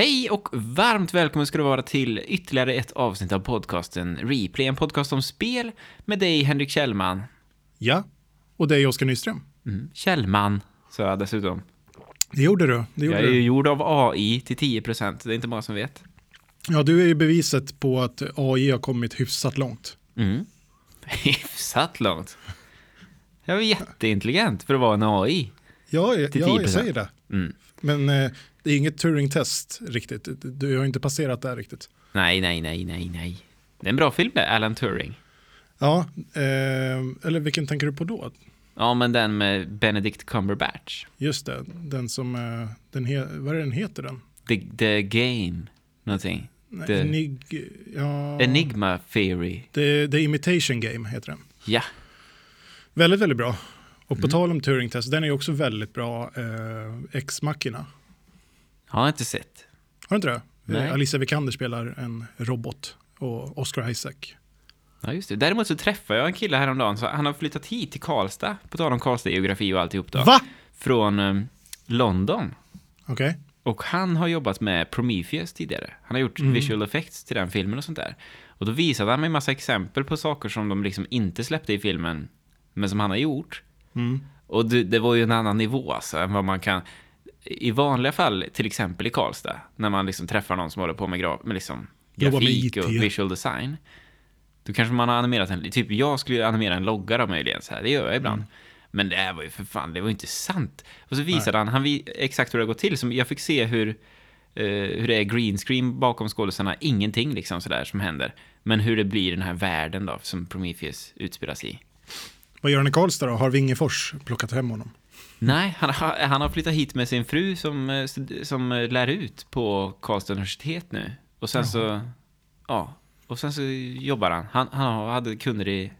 Hej och varmt välkommen ska du vara till ytterligare ett avsnitt av podcasten Replay, en podcast om spel med dig Henrik Kjellman. Ja, och dig Oskar Nyström. Mm. Kjellman, sa jag dessutom. Det gjorde du. Det gjorde jag är ju gjord av AI till 10%, det är inte många som vet. Ja, du är ju beviset på att AI har kommit hyfsat långt. Mm. Hyfsat långt. Jag är jätteintelligent för att vara en AI. Ja, ja, 10%. jag säger det. Mm. Men eh, det är inget Turing-test riktigt. Du har inte passerat där riktigt. Nej, nej, nej, nej, nej. Det är en bra film det, Alan Turing. Ja, eh, eller vilken tänker du på då? Ja, men den med Benedict Cumberbatch. Just det, den som, eh, den he, vad är den heter den? The, the Game, någonting. Nej, Det- Enig, ja, Enigma Theory. The, The Imitation Game heter den. Ja. Väldigt, väldigt bra. Och Mm. på tal om Turing-test, den är också väldigt bra. Eh, Ex-Machina. Har jag inte sett. Har du inte det? Nej. Eh, Alicia Vikander spelar en robot och Oscar Isaac. Ja, just det. Däremot så träffade jag en kille häromdagen, så han har flyttat hit till Karlstad, på tal om Karlstad-geografi och alltihop då. Va? Från eh, London. Okej. Och han har jobbat med Prometheus tidigare. Han har gjort Mm. visual effects till den filmen och sånt där. Och då visade han mig en massa exempel på saker som de liksom inte släppte i filmen, men som han har gjort. Mm. Och det, det var ju en annan nivå alltså, än vad man kan... I vanliga fall, till exempel i Karlstad, när man liksom träffar någon som håller på med, gra- med liksom med grafik IT. och visual design. Då kanske man har animerat en... Typ jag skulle animera en logga då möjligen, så här. det gör jag ibland. Mm. Men det här var ju för fan, det var ju inte sant. Och så visade han, han vi, exakt hur det har gått till. Som jag fick se hur, eh, hur det är green screen bakom skådisarna. Ingenting liksom sådär som händer. Men hur det blir i den här världen då, som Prometheus utspelas i. Vad gör han i Karlstad då? Har Wingefors plockat hem honom? Nej, han, har- han har flyttat hit med sin fru som, som lär ut på Karlstad universitet nu. Och sen så, ja, och sen så jobbar han. Han, han har- hade kunder i,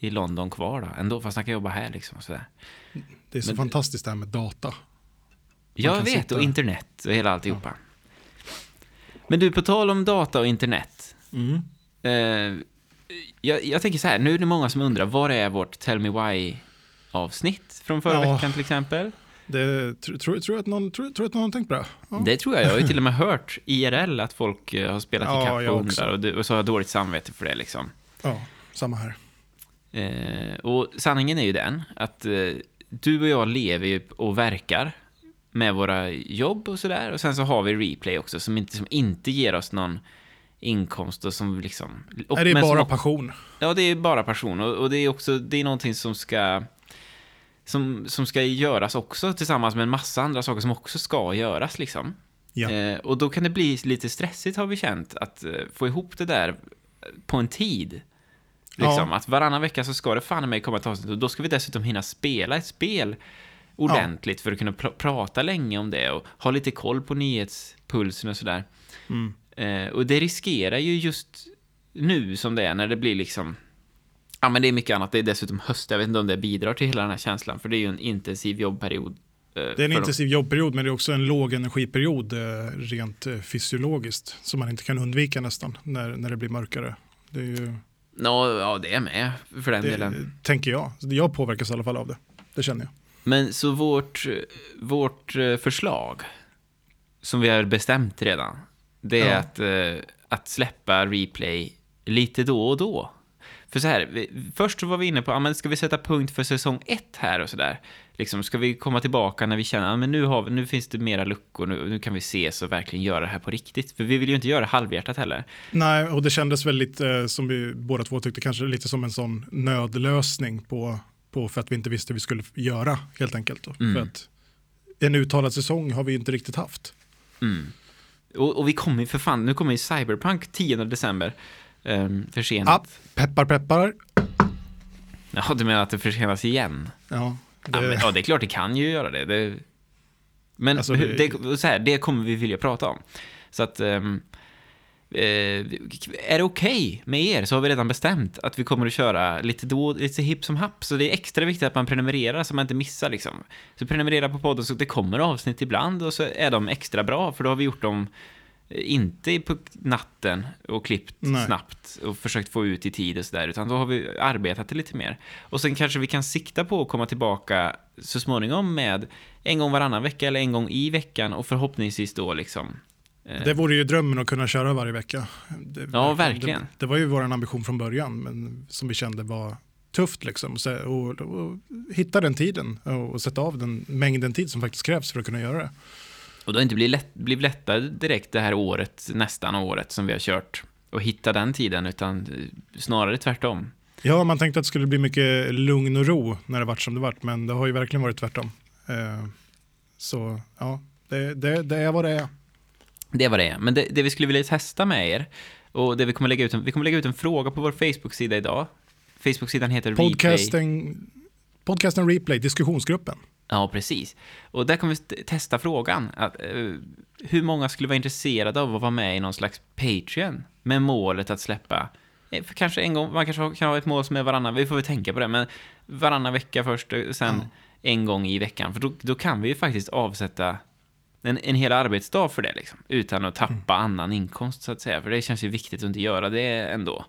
i London kvar då, ändå, fast han kan jobba här liksom sådär. Det är så Men- fantastiskt det här med data. Jag vet, sitta- och internet och hela alltihopa. Men du, på tal om data och internet. Mm. Eh, jag, jag tänker så här, nu är det många som undrar, var är vårt Tell Me Why-avsnitt från förra Ja. veckan till exempel? Det, tror, tror, tror, att någon, tror, tror att någon har tänkt på det? Ja. Det tror jag. Jag har ju till och med hört IRL att folk eh, har spelat Ja, ikapp och undrar och, det- och så har jag dåligt samvete för det liksom. ja, samma här. Eh, och sanningen är ju den att eh, du och jag lever ju och verkar med våra jobb och sådär. Och sen så har vi replay också som inte, som inte ger oss någon inkomst och som liksom... Och, Nej, det är bara som, passion. Ja, det är bara passion. Och, och det är också, det är någonting som ska... Som, som ska göras också tillsammans med en massa andra saker som också ska göras liksom. Ja. Eh, och då kan det bli lite stressigt har vi känt att eh, få ihop det där på en tid. Liksom, Ja. att varannan vecka så ska det fan i mig komma ett avsnitt och då ska vi dessutom hinna spela ett spel ordentligt för att kunna pr- prata länge om det och ha lite koll på nyhetspulsen och sådär. Mm. Eh, och det riskerar ju just nu som det är när det blir liksom Ja men det är mycket annat, det är dessutom höst, jag vet inte om det bidrar till hela den här känslan för det är ju en intensiv jobbperiod. eh, Det är en intensiv jobbperiod men det är också en låg energiperiod eh, rent eh, fysiologiskt som man inte kan undvika nästan när, när det blir mörkare. Det är ju, Nå, ja det är med för den det, delen. tänker jag. Jag påverkas i alla fall av det. Det känner jag. Men så vårt, vårt eh, förslag, som vi har bestämt redan, det är Ja. att, eh, att släppa replay lite då och då. För så här, vi, först så var vi inne på, ja men ska vi sätta punkt för säsong ett här och sådär? Liksom, ska vi komma tillbaka när vi känner, men nu, har vi, nu finns det mera luckor, nu, nu kan vi ses och verkligen göra det här på riktigt. För vi vill ju inte göra halvhjärtat heller. Nej, och det kändes väldigt, eh, som vi båda två tyckte, kanske lite som en sån nödlösning på, på för att vi inte visste hur vi skulle göra helt enkelt. Mm. För att en uttalad säsong har vi inte riktigt haft. Mm. Och, och vi kommer ju för fan, nu kommer ju Cyberpunk 10 december. Um, försenat. Ja, peppar peppar. Ja, du menar att det försenas igen? Ja, Ja, det, men, ja, det är klart det kan ju göra det. det men Alltså, det- det, så här, det kommer vi vilja prata om. Så att... eh, är det okej med er så har vi redan bestämt att vi kommer att köra lite då, lite hipp som happ. Så det är extra viktigt att man prenumererar så man inte missar liksom. Så prenumerera på podden så det kommer avsnitt ibland och så är de extra bra för då har vi gjort dem eh, inte på natten och klippt Nej. snabbt och försökt få ut i tid och sådär, utan då har vi arbetat det lite mer. Och sen kanske vi kan sikta på att komma tillbaka så småningom med en gång varannan vecka eller en gång i veckan och förhoppningsvis då liksom Eh, Det vore ju drömmen att kunna köra varje vecka. Det, Ja, verkligen. Det, det var ju vår ambition från början, men som vi kände var tufft liksom. Och, och, och hitta den tiden och, och sätta av den mängden tid som faktiskt krävs för att kunna göra det. Och det har inte blivit, lätt, blivit lättare direkt det här året, nästan året som vi har kört, och hitta den tiden, utan eh, snarare tvärtom. Ja, man tänkte att det skulle bli mycket lugn och ro när det vart som det vart, men det har ju verkligen varit tvärtom. Eh, så ja, det, det, det är vad det är. Det var det. Men det, det vi skulle vilja testa med er, och det vi kommer lägga ut, en, vi kommer lägga ut en fråga på vår Facebook-sida idag. Facebook-sidan heter Replay. Podcasten, podcasten Replay, diskussionsgruppen. Ja, precis. Och där kommer vi st- testa frågan. Att, eh, hur många skulle vara intresserade av att vara med i någon slags Patreon med målet att släppa eh, för kanske en gång, man kanske kan ha ett mål som är varannan, vi får väl tänka på det, men varannan vecka först, och sen en gång i veckan. För då, då kan vi ju faktiskt avsätta en, en hel arbetsdag för det, liksom, utan att tappa annan inkomst, så att säga. För det känns ju viktigt att inte göra det ändå.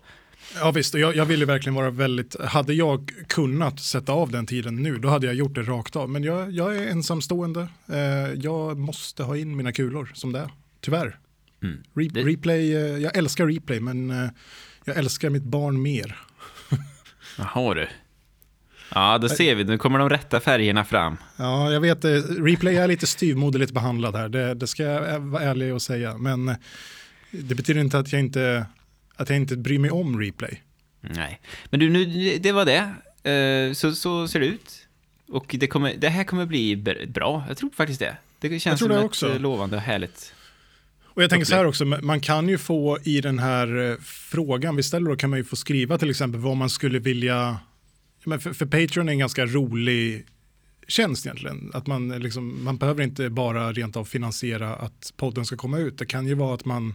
Ja visst, jag, jag ville verkligen vara väldigt, hade jag kunnat sätta av den tiden nu, då hade jag gjort det rakt av. Men jag, jag är ensamstående, eh, jag måste ha in mina kulor som det är, tyvärr. Mm. Re, Det- replay, eh, jag älskar replay, men eh, jag älskar mitt barn mer. Jaha du. Ja, då ser vi, nu kommer de rätta färgerna fram. Ja, jag vet, eh, replay är lite styvmoderligt behandlad här, det, det ska jag vara ärlig och säga. Men eh, det betyder inte att jag inte, att jag inte bryr mig om replay. Nej, men du, nu, det var det. Eh, Så, så ser det ut. Och det, kommer, det här kommer bli bra. Jag tror faktiskt det. Det känns som det ett också. eh, lovande och härligt. Och jag tänker så här också, man kan ju få i den här eh, frågan vi ställer, då kan man ju få skriva till exempel vad man skulle vilja, men för, för Patreon är en ganska rolig tjänst egentligen. Att man, eh, liksom, man behöver inte bara rent av finansiera att podden ska komma ut. Det kan ju vara att man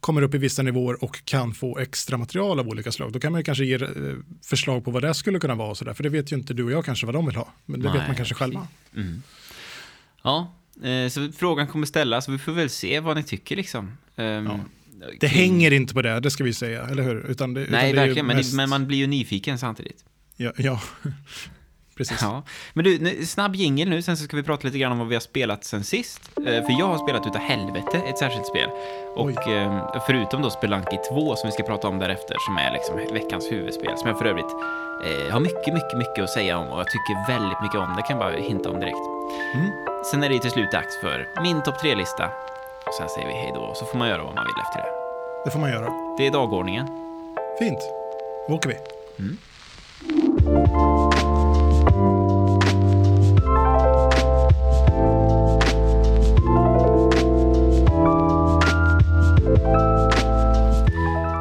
kommer upp i vissa nivåer och kan få extra material av olika slag. Då kan man kanske ge eh, förslag på vad det skulle kunna vara och sådär. För det vet ju inte du och jag kanske vad de vill ha. Men det vet Nej, man kanske själva. Mm. Ja, eh, så frågan kommer ställas vi får väl se vad ni tycker liksom. Ehm, Det kring- hänger inte på det, det ska vi säga, eller hur? Utan det, utan Nej, det är ju verkligen, men, mest- det, men man blir ju nyfiken samtidigt. Ja, ja. precis. Ja. Men du, snabb jingel nu, sen så ska vi prata lite grann om vad vi har spelat sen sist. Eh, För jag har spelat utav helvete, ett särskilt spel. Och eh, förutom då Spelunky 2 som vi ska prata om därefter, som är liksom veckans huvudspel, som jag för övrigt eh, har mycket, mycket, mycket att säga om och jag tycker väldigt mycket om. Det kan jag bara hinta om direkt. Mm. Sen är det till slut dags för min topp 3-lista. Och sen säger vi hej då, och så får man göra vad man vill efter det. Det får man göra. Det är dagordningen. Fint. Då åker vi.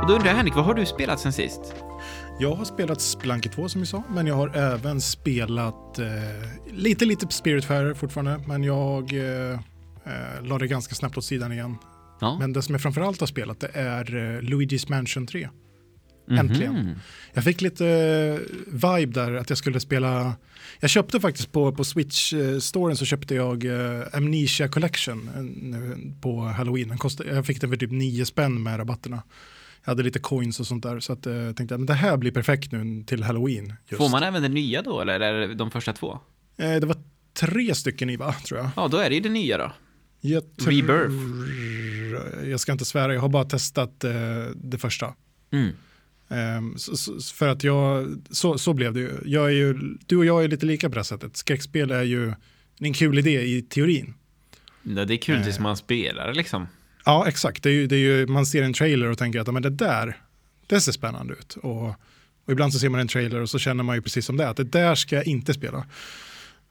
Och då undrar jag, Henrik, vad har du spelat sen sist? Jag har spelat Spelunky 2 som vi sa, men jag har även spelat eh, lite, lite Spiritfarer fortfarande, men jag eh, eh, la det ganska snabbt åt sidan igen. Ja. Men det som jag framförallt har spelat det är eh, Luigi's Mansion 3. Mhm. äntligen. Jag fick lite eh, vibe där att jag skulle spela, jag köpte faktiskt på, på Switch-storen så köpte jag eh, Amnesia Collection på Halloween. Den kostade, jag fick den för typ 9 spänn med rabatterna. Jag hade lite coins och sånt där så att, eh, jag tänkte att det här blir perfekt nu till Halloween. Just. Får man även det nya då, eller är det de första två? Det var tre stycken i va, tror jag. Ja, då är det ju det nya då. jag Rebirth. Jag ska inte svära, jag har bara testat det första. Mm. Ehm, för att jag, så, så blev det ju. Jag är ju. Du och jag är lite lika på det här sättet. Skräckspel är ju en kul idé i teorin. Ja, det är kul tills man spelar liksom. Ja, exakt. Det är ju, det är ju, man ser en trailer och tänker att men det där, det ser spännande ut. Och, och ibland så ser man en trailer och så känner man ju precis som det, att det där ska jag inte spela.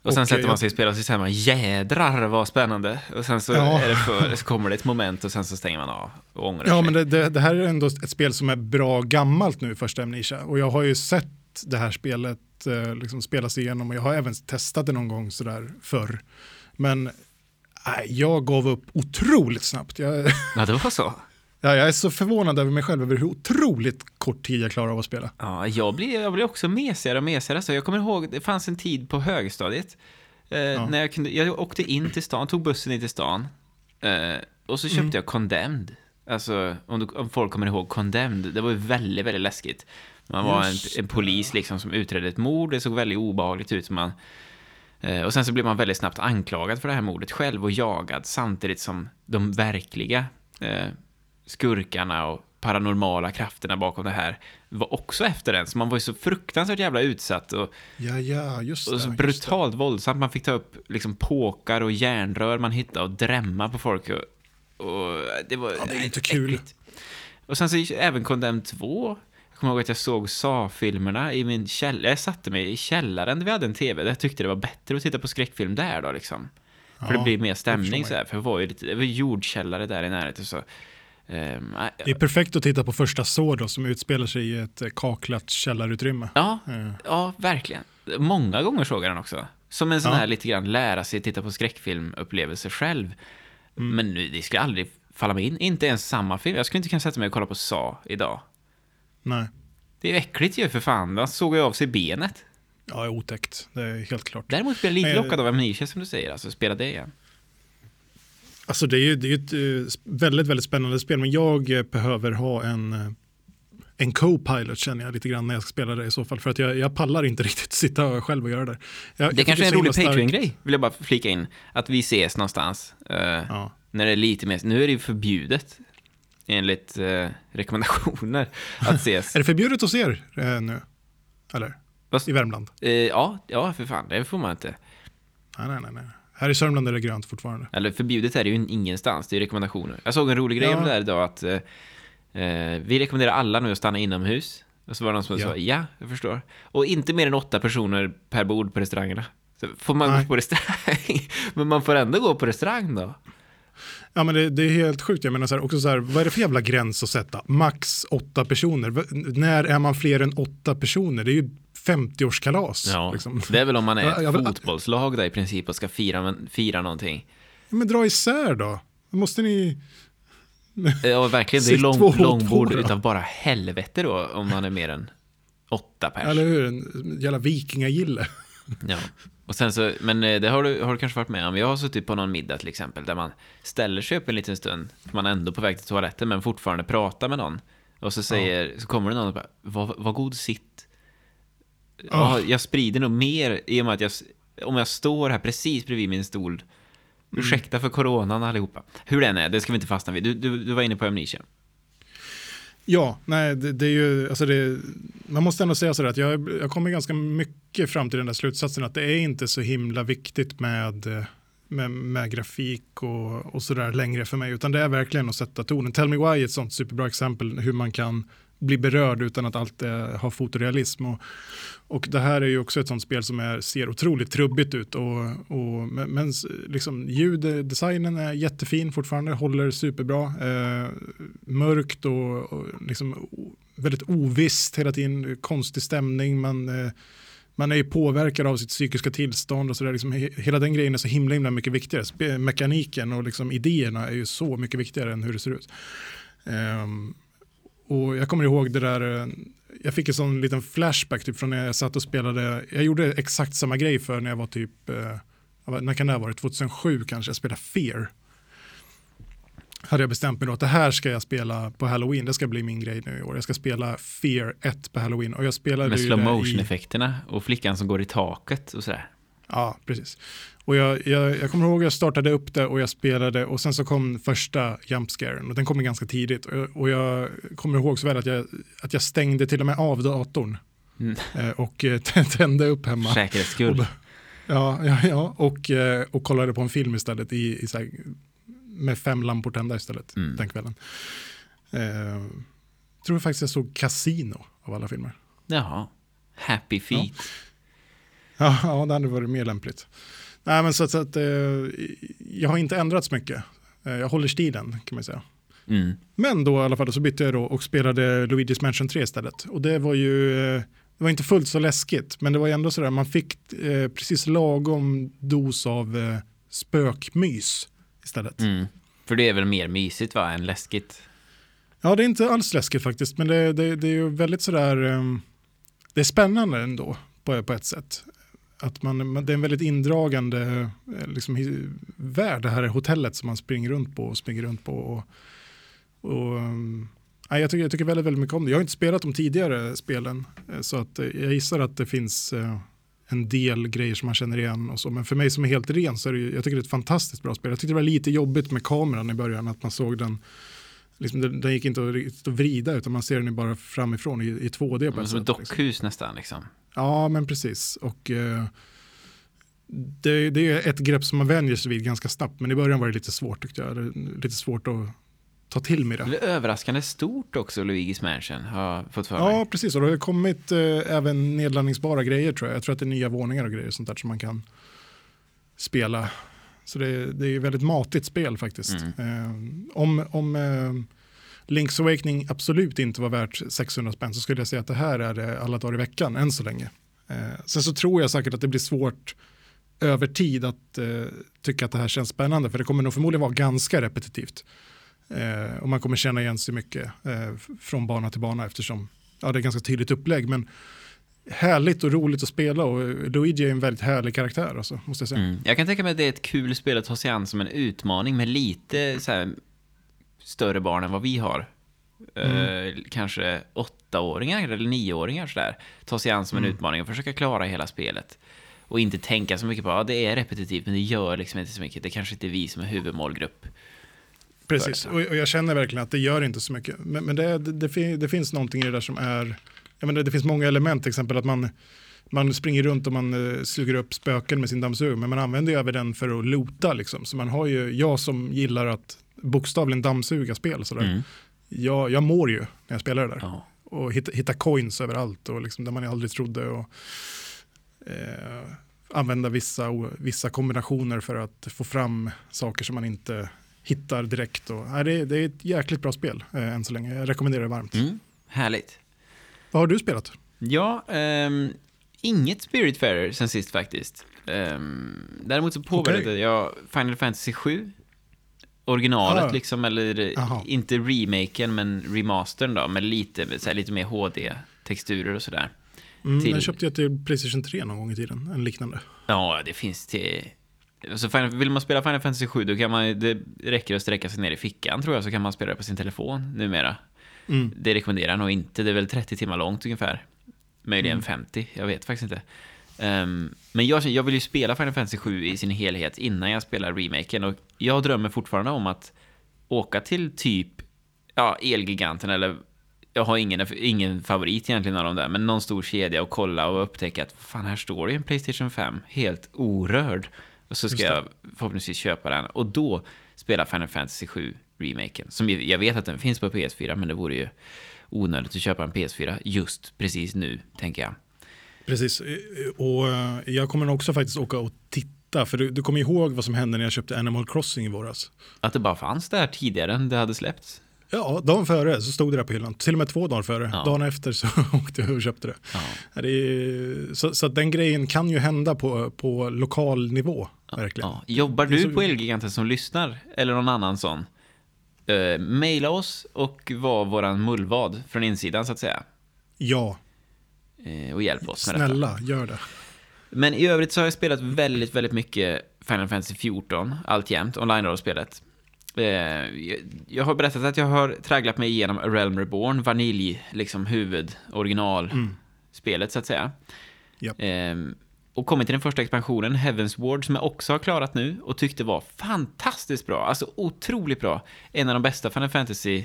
Och sen Och, sätter man sig och spelar och så säger man jädrar vad spännande. Och sen så, Ja. för, så kommer det ett moment och sen så stänger man av och ångrar Ja, sig. men det, det, det här är ändå ett spel som är bra gammalt nu, första Amnesia. Och jag har ju sett det här spelet eh, liksom spelas igenom och jag har även testat det någon gång sådär förr. Men nej, jag gav upp otroligt snabbt. Jag, Ja, det var så. Ja, jag är så förvånad över mig själv över hur otroligt kort tid jag klarar av att spela. Ja, jag blir, jag blir också mesigare och mesigare. Så jag kommer ihåg, det fanns en tid på högstadiet. Eh, när jag, kunde, jag åkte in till stan, tog bussen in till stan. Eh, och så köpte Mm. jag Condemned. Alltså, om, du, om folk kommer ihåg Condemned, det var ju väldigt, väldigt läskigt. Man var en, en polis liksom som utredde ett mord, det såg väldigt obehagligt ut. Man, Eh, och sen så blir man väldigt snabbt anklagad för det här mordet själv och jagad samtidigt som de verkliga eh, skurkarna och paranormala krafterna bakom det här var också efter den. Så man var ju så fruktansvärt jävla utsatt och, Ja, ja, just det. och så brutalt våldsamt. Man fick ta upp liksom påkar och järnrör man hittade och drämma på folk. Och, och det var Ja, det är inte kul. äckligt. Och sen så även Condemned 2. Jag kommer ihåg att jag såg Saw-filmerna i min källare. Jag satte mig i källaren där vi hade en tv. Där jag tyckte det var bättre att titta på skräckfilm där då liksom. För Ja, det blir mer stämning så här. För det var ju lite, det var jordkällare där i närheten så. Ehm, Det är perfekt att titta på första så då, som utspelar sig i ett eh, kaklat källarutrymme. ja, Eh, ja, verkligen. Många gånger såg jag den också. Som en sån Ja. här lite grann lära sig titta på skräckfilmupplevelse själv. Mm. Men nu, det skulle aldrig falla mig in. Inte ens samma film. Jag skulle inte kunna sätta mig och kolla på Sa idag. Nej, Det är ju äckligt ju för fan. Han såg ju av sig benet. ja, otäckt. Det är helt klart. Däremot blir jag lite lockad av Amnesia som du säger. Alltså spela det igen. Alltså det är ju det är ju ett eh, väldigt, väldigt spännande spel, men jag eh, behöver ha en, eh, en co-pilot känner jag lite grann när jag ska spela det i så fall. För att jag, jag pallar inte riktigt sitta själv och göra det. Jag, Det jag kanske är en rolig Patreon-grej, vill jag bara flika in. Att vi ses någonstans. eh, Ja. När det är lite mer, nu är det ju förbjudet. Enligt eh, rekommendationer att ses. Är det förbjudet hos er eh, nu? Eller? Vad- I Värmland? Eh, ja, ja, för fan, det får man inte. Nej, nej, nej. Här i Sörmland är det grönt fortfarande. Eller förbjudet är det ju ingenstans, det är rekommendationer. Jag såg en rolig grej Ja. om det här idag att eh, eh, vi rekommenderar alla nu att stanna inomhus. Och så var det någon som Ja. sa ja, jag förstår. Och inte mer än åtta personer per bord på restaurangerna. Så får man Nej. gå på restaurang? Men man får ändå gå på restaurang då? Ja, men det, det är helt sjukt. Jag menar så här, också så här, vad är det för jävla gräns att sätta? Max åtta personer. V- när är man fler än åtta personer? Det är ju 50-årskalas. Ja, Liksom. det är väl om man är Ja, ett vill- fotbollslag där i princip och ska fira, fira någonting. Men dra isär då. Måste ni... Ja, verkligen. Det är lång, två långbord två utav bara helvete då, om man är mer än åtta pers. Eller hur? En jävla vikingagille. Ja. Och sen så, men eh, det har du, har du kanske varit med om. Jag har suttit på någon middag till exempel, där man ställer sig upp en liten stund, man är ändå på väg till toaletten, men fortfarande pratar med någon. Och så säger, så kommer det någon och bara, var, var god sitt. Ja, jag sprider nog mer i och med att jag, om jag står här precis bredvid min stol, ursäkta för coronan allihopa. Hur den är, det ska vi inte fastna vid. Du, du, du var inne på Amnesia. Ja, nej, det, det är ju, alltså det, man måste ändå säga sådär att jag, jag kommer ganska mycket fram till den där slutsatsen att det är inte så himla viktigt med, med, med grafik och, och sådär längre för mig, utan det är verkligen att sätta tonen. Tell Me Why är ett sånt superbra exempel hur man kan bli berörd utan att allt eh, har fotorealism. Och, och det här är ju också ett sånt spel som är, ser otroligt trubbigt ut. Och, och, men men liksom, ljuddesignen eh, är jättefin fortfarande, håller superbra. Eh, mörkt och, och liksom väldigt ovisst hela tiden, konstig stämning. Man, eh, man är ju påverkad av sitt psykiska tillstånd och sådär. Liksom, hela den grejen är så himla, himla mycket viktigare. Spe- mekaniken och liksom idéerna är ju så mycket viktigare än hur det ser ut. Ehm, och jag kommer ihåg det där, eh, jag fick en sån liten flashback typ från när jag satt och spelade, jag gjorde exakt samma grej för när jag var typ, eh, när kan det ha varit, 2007 kanske, jag spelade Fear. Hade jag bestämt mig då att det här ska jag spela på Halloween, det ska bli min grej nu i år. Jag ska spela Fear 1 på Halloween och jag spelade Med slow motion i- effekterna och flickan som går i taket och sådär. Ja, precis. Och jag, jag, jag kommer ihåg att jag startade upp det och jag spelade och sen så kom första jumpscaren och den kom ganska tidigt. Och jag, och jag kommer ihåg så väl att jag, att jag stängde till och med av datorn Mm. eh, och eh, tände upp hemma. Säkerhets skull. Och- Ja, ja, ja och, eh, och kollade på en film istället i, i så här, med fem lampor tända istället Mm. den kvällen. Eh, tror faktiskt jag såg Casino av alla filmer. Jaha. Happy feet. Ja, ja, det hade varit mer lämpligt. Nej, men så, att- så att, eh, jag har inte ändrats mycket. Eh, jag håller stilen kan man säga. Mm. Men då i alla fall så bytte jag då och spelade Luigi's Mansion 3 istället. Och det var ju, eh, det var inte fullt så läskigt, men det var ändå sådär, man fick precis lagom dos av spökmys istället. Mm. För det är väl mer mysigt va, än läskigt? Ja, det är inte alls läskigt faktiskt, men det, det, det är ju väldigt sådär, eh, det är spännande ändå på, på ett sätt. Att man, man- det är en väldigt indragande eh, liksom, värld, det här hotellet som man springer runt på och springer runt på. Och, och, um, jag, tycker, jag tycker väldigt, väldigt mycket om det. Jag har inte spelat de tidigare spelen, eh, så att, jag gissar att det finns en del grejer som man känner igen och så. Men för mig som är helt ren så är det jag tycker det är ett fantastiskt bra spel. Jag tyckte det var lite jobbigt med kameran i början, att man såg den Liksom, den, den gick inte att, att vrida utan man ser den bara framifrån i, i 2D. På som ett dockhus liksom. nästan. Liksom. Ja, men precis. Och eh, det, det, är ett grepp som man vänjer sig vid ganska snabbt, men i början var det lite svårt tyckte jag. Lite svårt att ta till mig det. Det är överraskande stort också, Luigi's Mansion, har fått för mig. Ja, precis. Och det har kommit eh, även nedladdningsbara grejer tror jag. Jag tror att det är nya våningar och grejer sånt där som man kan spela. Så det, det är väldigt matigt spel faktiskt. Mm. Eh, om om eh, Link's Awakening absolut inte var värt 600 spänn så skulle jag säga att det här är det alla dagar i veckan än så länge. Eh, sen så tror jag säkert att det blir svårt över tid att eh, tycka att det här känns spännande för det kommer nog förmodligen vara ganska repetitivt. Eh, och man kommer känna igen sig mycket eh, från bana till bana eftersom ja, det är ganska tydligt upplägg. Men härligt och roligt att spela och Luigi är en väldigt härlig karaktär alltså, måste jag säga. Mm. Jag kan tänka mig att det är ett kul spel att ta sig an som en utmaning med lite här, större barn än vad vi har. Mm. Eh, kanske åttaåringar eller nioåringar sådär. Ta sig an som en mm. utmaning och försöka klara hela spelet. Och inte tänka så mycket på att ja, det är repetitivt men det gör liksom inte så mycket. Det kanske inte är vi som är huvudmålgrupp. Precis, och, och jag känner verkligen att det gör inte så mycket. Men, men det, det, det, det, finns någonting i det där som är, jag menar, det finns många element, till exempel att man, man springer runt och man uh, suger upp spöken med sin dammsugare, men man använder ju även den för att lota. Liksom. Så man har ju, jag som gillar att bokstavligen dammsuga spel, sådär, mm. jag, jag mår ju när jag spelar det där. Ja. Och hitta, hitta coins överallt och liksom, där man aldrig trodde. Och, eh, använda vissa, vissa kombinationer för att få fram saker som man inte hittar direkt. Och, nej, det, är, det är ett jäkligt bra spel eh, än så länge. Jag rekommenderar det varmt. Mm, härligt. Vad har du spelat? Ja, um, inget Spiritfarer sen sist faktiskt. Um, däremot så påbörjade okay. jag Final Fantasy 7. Originalet ah. liksom, eller Aha. inte remaken men remastern då, med lite, här, lite mer HD-texturer och sådär. Mm, till... Jag köpte ju till Playstation 3 någon gång i tiden, en liknande. Ja, det finns till Alltså, vill man spela Final Fantasy 7 då kan man, det räcker att sträcka sig ner i fickan tror jag, så kan man spela det på sin telefon numera. Mm. Det rekommenderar jag nog inte, det är väl 30 timmar långt ungefär. Möjligen mm. 50, jag vet faktiskt inte. Um, men jag, jag vill ju spela Final Fantasy 7 i sin helhet innan jag spelar remaken och jag drömmer fortfarande om att åka till typ ja, Elgiganten eller jag har ingen, ingen favorit egentligen av dem där, men någon stor kedja och kolla och upptäcka att fan, här står det en Playstation 5 helt orörd. Och så ska jag förhoppningsvis köpa den. Och då spela Final Fantasy 7 remaken. Som jag vet att den finns på PS4, men det vore ju onödigt att köpa en PS4 just precis nu, tänker jag. Precis, och eh, jag kommer också faktiskt åka och titta, för du, du kommer ihåg vad som hände när jag köpte Animal Crossing i våras? Att det bara fanns där tidigare än det hade släppts? Ja, dagen före så stod det där på hyllan. Till och med två dagar före. Ja. Dagen efter så åkte jag och köpte det. Ja. det är, så, så den grejen kan ju hända på, på lokal nivå. Verkligen. Ja. Jobbar du så... på Elgiganten som lyssnar? Eller någon annan sån? Uh, maila oss och var våran mullvad från insidan så att säga. Ja. Uh, och hjälp oss med Snälla, gör det. Men i övrigt så har jag spelat väldigt, väldigt mycket Final Fantasy 14 alltjämt, online-rollspelet. Eh, jag har berättat att jag har tragglat mig igenom A Realm Reborn, vanilj, liksom huvud, original mm. så att säga. Yep. Eh, och kommit till den första expansionen, Heavens Ward, som jag också har klarat nu och tyckte var fantastiskt bra. Alltså otroligt bra. En av de bästa Final Fantasy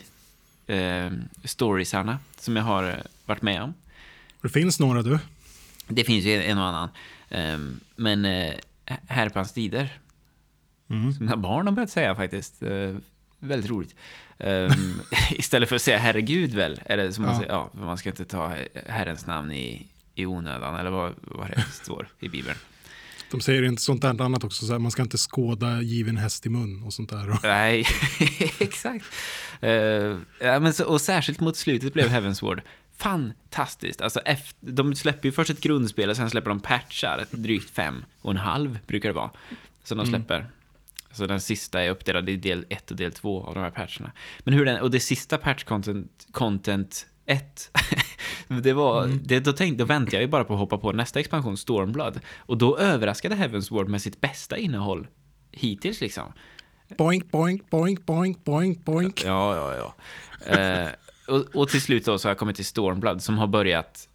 eh, storiesarna som jag har eh, varit med om. Det finns några du. Det finns ju en och annan. Eh, men eh, här på hans tider Mm. Som mina barn har börjat säga faktiskt. Uh, väldigt roligt. Um, istället för att säga herregud väl, det som ja. man säger, ja, man ska inte ta Herrens namn i, i onödan, eller vad, vad det står i Bibeln. De säger inte sånt där annat också, så här, man ska inte skåda given häst i mun och sånt där. Nej, exakt. Uh, ja, men så, och särskilt mot slutet blev Heavens Ward fantastiskt. Alltså, efter, de släpper ju först ett grundspel och sen släpper de patchar, drygt fem och en halv brukar det vara. Som de mm. släpper. Mm. Så den sista är uppdelad i del 1 och del 2 av de här patcherna. Men hur den, och det sista patch content, content 1, det var, mm. det, då, tänkte, då väntade jag ju bara på att hoppa på nästa expansion, Stormblood. Och då överraskade Heavens Ward med sitt bästa innehåll hittills liksom. Boink, boink, boink, boink, boink, boink. Ja, ja, ja. eh, och, och, till slut då så har jag kommit till Stormblood som har börjat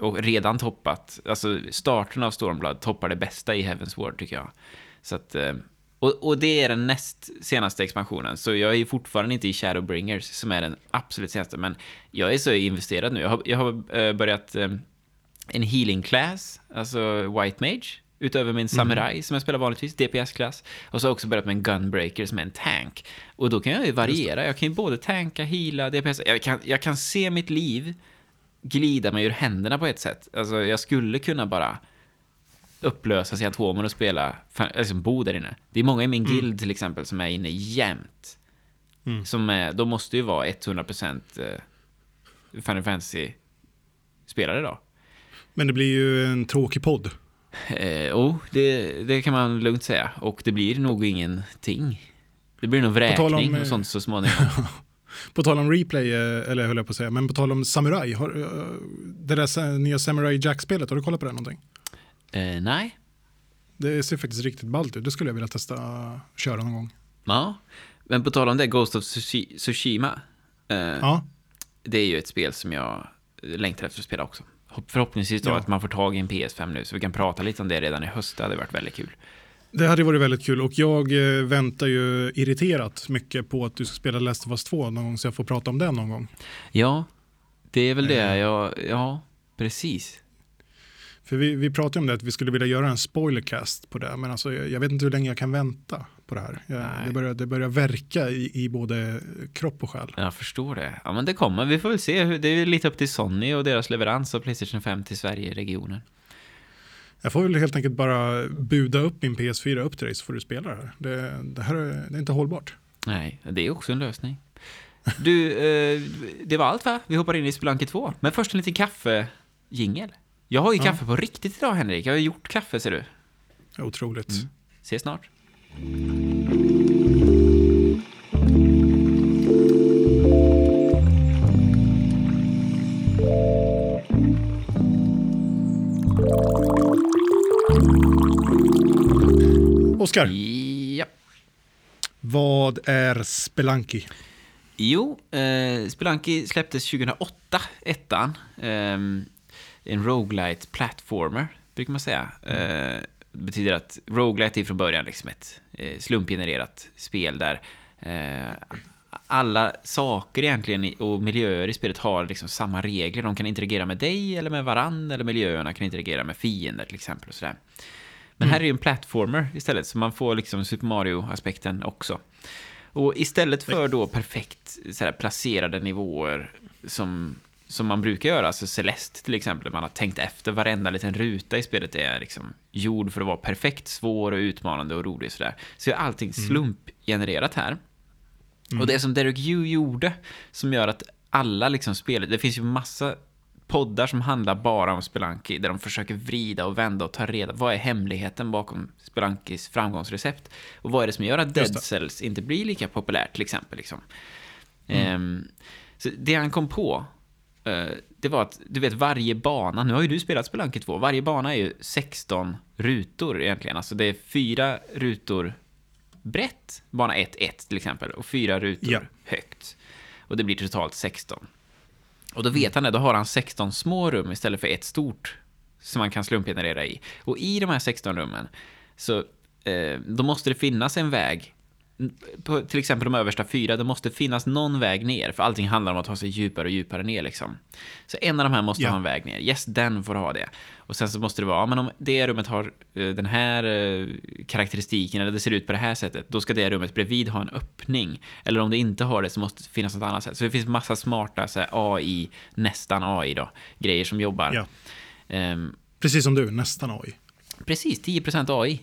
och redan toppat, alltså starten av Stormblood toppar det bästa i Heaven's Ward tycker jag. Så att, eh, och, och det är den näst senaste expansionen, så jag är fortfarande inte i Shadowbringers som är den absolut senaste, men jag är så investerad nu. Jag har, jag har eh, börjat eh, en healing class, alltså White Mage, utöver min Samurai mm. som jag spelar vanligtvis, DPS-klass. Och så har jag också börjat med en Gunbreaker som är en tank. Och då kan jag ju variera, jag kan ju både tanka, heala, DPS, jag kan, jag kan se mitt liv glida mig ur händerna på ett sätt. Alltså jag skulle kunna bara upplösa sig atomer och spela, liksom bo där inne. Det är många i min mm. guild till exempel som är inne jämt. Mm. Som är, de måste ju vara 100% eh, Final Fantasy-spelare då. Men det blir ju en tråkig podd. Eh, oh, det, det kan man lugnt säga. Och det blir nog ingenting. Det blir nog vräkning om, och sånt så småningom. På tal om replay, eh, eller höll jag på att säga, men på tal om Samurai, har, eh, det där nya Samurai Jack-spelet, har du kollat på det någonting? Eh, nej. Det ser faktiskt riktigt ballt ut, det skulle jag vilja testa att köra någon gång. Ja, men på tal om det, Ghost of Tsushima. Eh, ja. Det är ju ett spel som jag längtar efter att spela också. Förhoppningsvis då ja. att man får tag i en PS5 nu, så vi kan prata lite om det redan i höst. Det hade varit väldigt kul. Det hade varit väldigt kul och jag eh, väntar ju irriterat mycket på att du ska spela Last of Us 2 någon gång så jag får prata om det någon gång. Ja, det är väl det. Eh. Jag, ja, precis. För vi, vi pratade om det att vi skulle vilja göra en spoilercast på det, men alltså, jag, jag vet inte hur länge jag kan vänta på det här. Jag, det, börjar, det börjar verka i, i både kropp och själ. Jag förstår det. Ja, men det kommer. Vi får väl se. Det är lite upp till Sony och deras leverans av Playstation 5 till Sverige-regionen. Jag får väl helt enkelt bara buda upp min PS4 upp till dig så får du spela det här. Det, det här är, det är inte hållbart. Nej, det är också en lösning. Du, eh, det var allt va? Vi hoppar in i Spelunky 2. Men först en liten kaffe-jingel. Jag har ju kaffe på riktigt idag Henrik. Jag har gjort kaffe ser du. Otroligt. Mm. Ses snart. Oskar. Ja. Vad är Spelanki? Jo, eh, Spelanki släpptes 2008, ettan. Eh, en roguelite platformer, brukar man säga. Eh, det betyder att roguelite är från början liksom ett eh, slumpgenererat spel där eh, alla saker egentligen och miljöer i spelet har liksom samma regler. De kan interagera med dig eller med varann eller miljöerna kan interagera med fiender till exempel. Och sådär. Men här är ju en platformer istället, så man får liksom Super Mario-aspekten också. Och istället för då perfekt så placerade nivåer som, som man brukar göra, alltså Celeste till exempel, man har tänkt efter varenda liten ruta i spelet är liksom gjord för att vara perfekt svår och utmanande och rolig sådär. Så är allting mm. slumpgenererat här. Mm. Och det som Derek Yu gjorde, som gör att alla liksom spelet, det finns ju massa poddar som handlar bara om Spelanki, där de försöker vrida och vända och ta reda vad är hemligheten bakom Spelankis framgångsrecept? Och vad är det som gör att Dead Cells inte blir lika populärt, till exempel? Liksom? Mm. Um, så det han kom på, det var att, du vet, varje bana, nu har ju du spelat Spelanki 2, varje bana är ju 16 rutor egentligen, alltså det är fyra rutor brett, bana 1-1 till exempel, och fyra rutor ja. högt. Och det blir totalt 16. Och då vet han det, då har han 16 små rum istället för ett stort som man kan slumpgenerera i. Och i de här 16 rummen så eh, då måste det finnas en väg på till exempel de översta fyra, det måste finnas någon väg ner, för allting handlar om att ta sig djupare och djupare ner liksom. Så en av de här måste yeah. ha en väg ner. Yes, den får ha det. Och sen så måste det vara, ja, men om det rummet har uh, den här uh, karaktäristiken, eller det ser ut på det här sättet, då ska det rummet bredvid ha en öppning. Eller om det inte har det så måste det finnas något annat sätt. Så det finns massa smarta så AI, nästan AI då, grejer som jobbar. Yeah. Um, Precis som du, nästan AI. Precis, 10% AI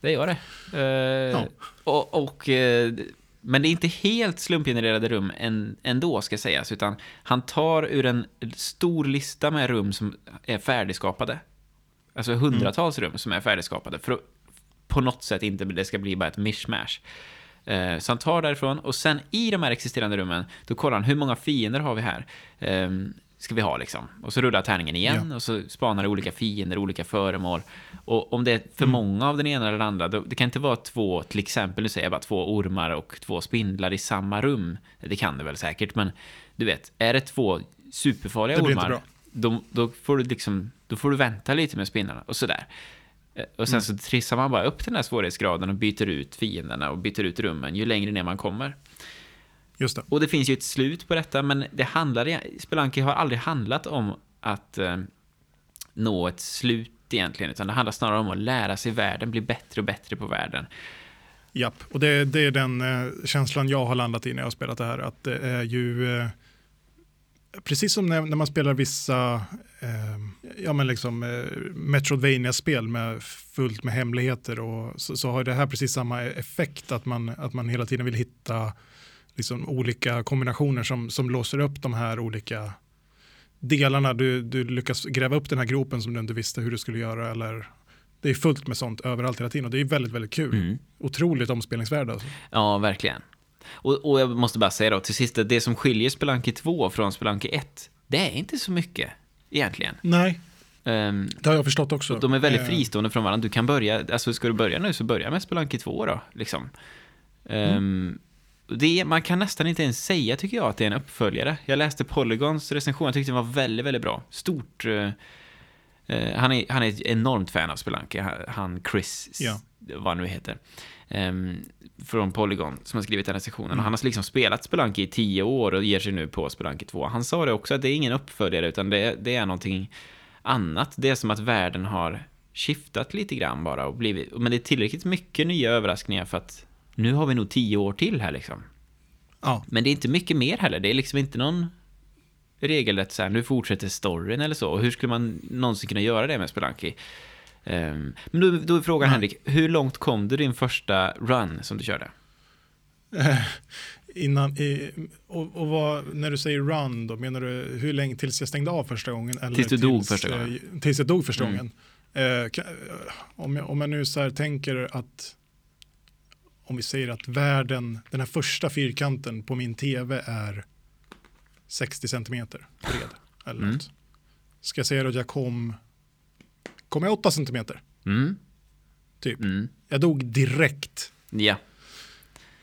det gör det. Uh, ja. och, och uh, men det är inte helt slumpgenererade rum ändå, ska sägas, utan han tar ur en stor lista med rum som är färdigskapade. Alltså hundratals mm. rum som är färdigskapade, för att på något sätt inte det ska bli bara ett mishmash. Uh, så han tar därifrån, och sen i de här existerande rummen, då kollar han hur många fiender har vi här. Ska vi ha liksom. Och så rullar tärningen igen ja. och så spanar det olika fiender, olika föremål. Och om det är för mm. många av den ena eller den andra, då, det kan inte vara två, till exempel, nu säger jag bara två ormar och två spindlar i samma rum. Det kan det väl säkert, men du vet, är det två superfarliga det ormar, då, då, får du liksom, då får du vänta lite med spinnarna och sådär. Eh, Och sen Mm. så trissar man bara upp den här svårighetsgraden och byter ut fienderna och byter ut rummen ju längre ner man kommer. Just det. Och det finns ju ett slut på detta, men det handlar, i- Spelunky har aldrig handlat om att eh, nå ett slut egentligen, utan det handlar snarare om att lära sig världen, bli bättre och bättre på världen. Japp, och det, det är den eh, känslan jag har landat i när jag har spelat det här. Att det är ju, eh, precis som när, när man spelar vissa eh, ja, men liksom, eh, Metroidvania-spel med fullt med hemligheter, och så, så har det här precis samma effekt, att man, att man hela tiden vill hitta liksom, olika kombinationer som, som låser upp de här olika delarna. Du, du lyckas gräva upp den här gropen som du inte visste hur du skulle göra. Eller, det är fullt med sånt överallt hela tiden och det är väldigt, väldigt kul Mm. otroligt omspelningsvärde. Alltså. Ja, verkligen. Och, och jag måste bara säga då, till sist, att det som skiljer Spelunky 2 från Spelunky 1, det är inte så mycket egentligen. Nej, Ehm, det har jag förstått också. de är väldigt Eh, fristående från varandra. Du kan börja, alltså ska du börja nu så börja med Spelunky 2 då, liksom. Ehm, det, är- man kan nästan inte ens säga, tycker jag, att det är en uppföljare. Jag läste Polygons recension, jag tyckte den var väldigt, väldigt bra. Stort... eh, eh, han, är, han är ett enormt fan av Spelunky, han, Chris, Ja. vad han nu heter. ehm, från Polygon, som har skrivit den recensionen. Mm. Och han har liksom spelat Spelunky i tio år och ger sig nu på Spelunky 2. Han sa det också, att det är ingen uppföljare, utan det, det är någonting annat. Det är som att världen har skiftat lite grann bara och blivit, men det är tillräckligt mycket nya överraskningar för att nu har vi nog tio år till här liksom. Ja, Men det är inte mycket mer heller, det är liksom inte någon regelrätt så här, nu fortsätter storyn eller så. Hur skulle man någonsin kunna göra det med Spelunky? Ehm, men då, då är frågan Nej. Henrik, hur långt kom du din första run som du körde? innan, i, och, och vad, när du säger run då, menar du hur länge tills jag stängde av första gången? Eller Tills du dog första eh, gången. tills jag dog första Mm. gången. Eh, eh, om, jag, om jag nu så här tänker att om vi säger att världen, den här första fyrkanten på min tv är 60 centimeter bred. Eller Mm. något. Ska jag säga då att jag kom, kom jag 8 centimeter? Mm, Typ. mm, Jag dog direkt. ja.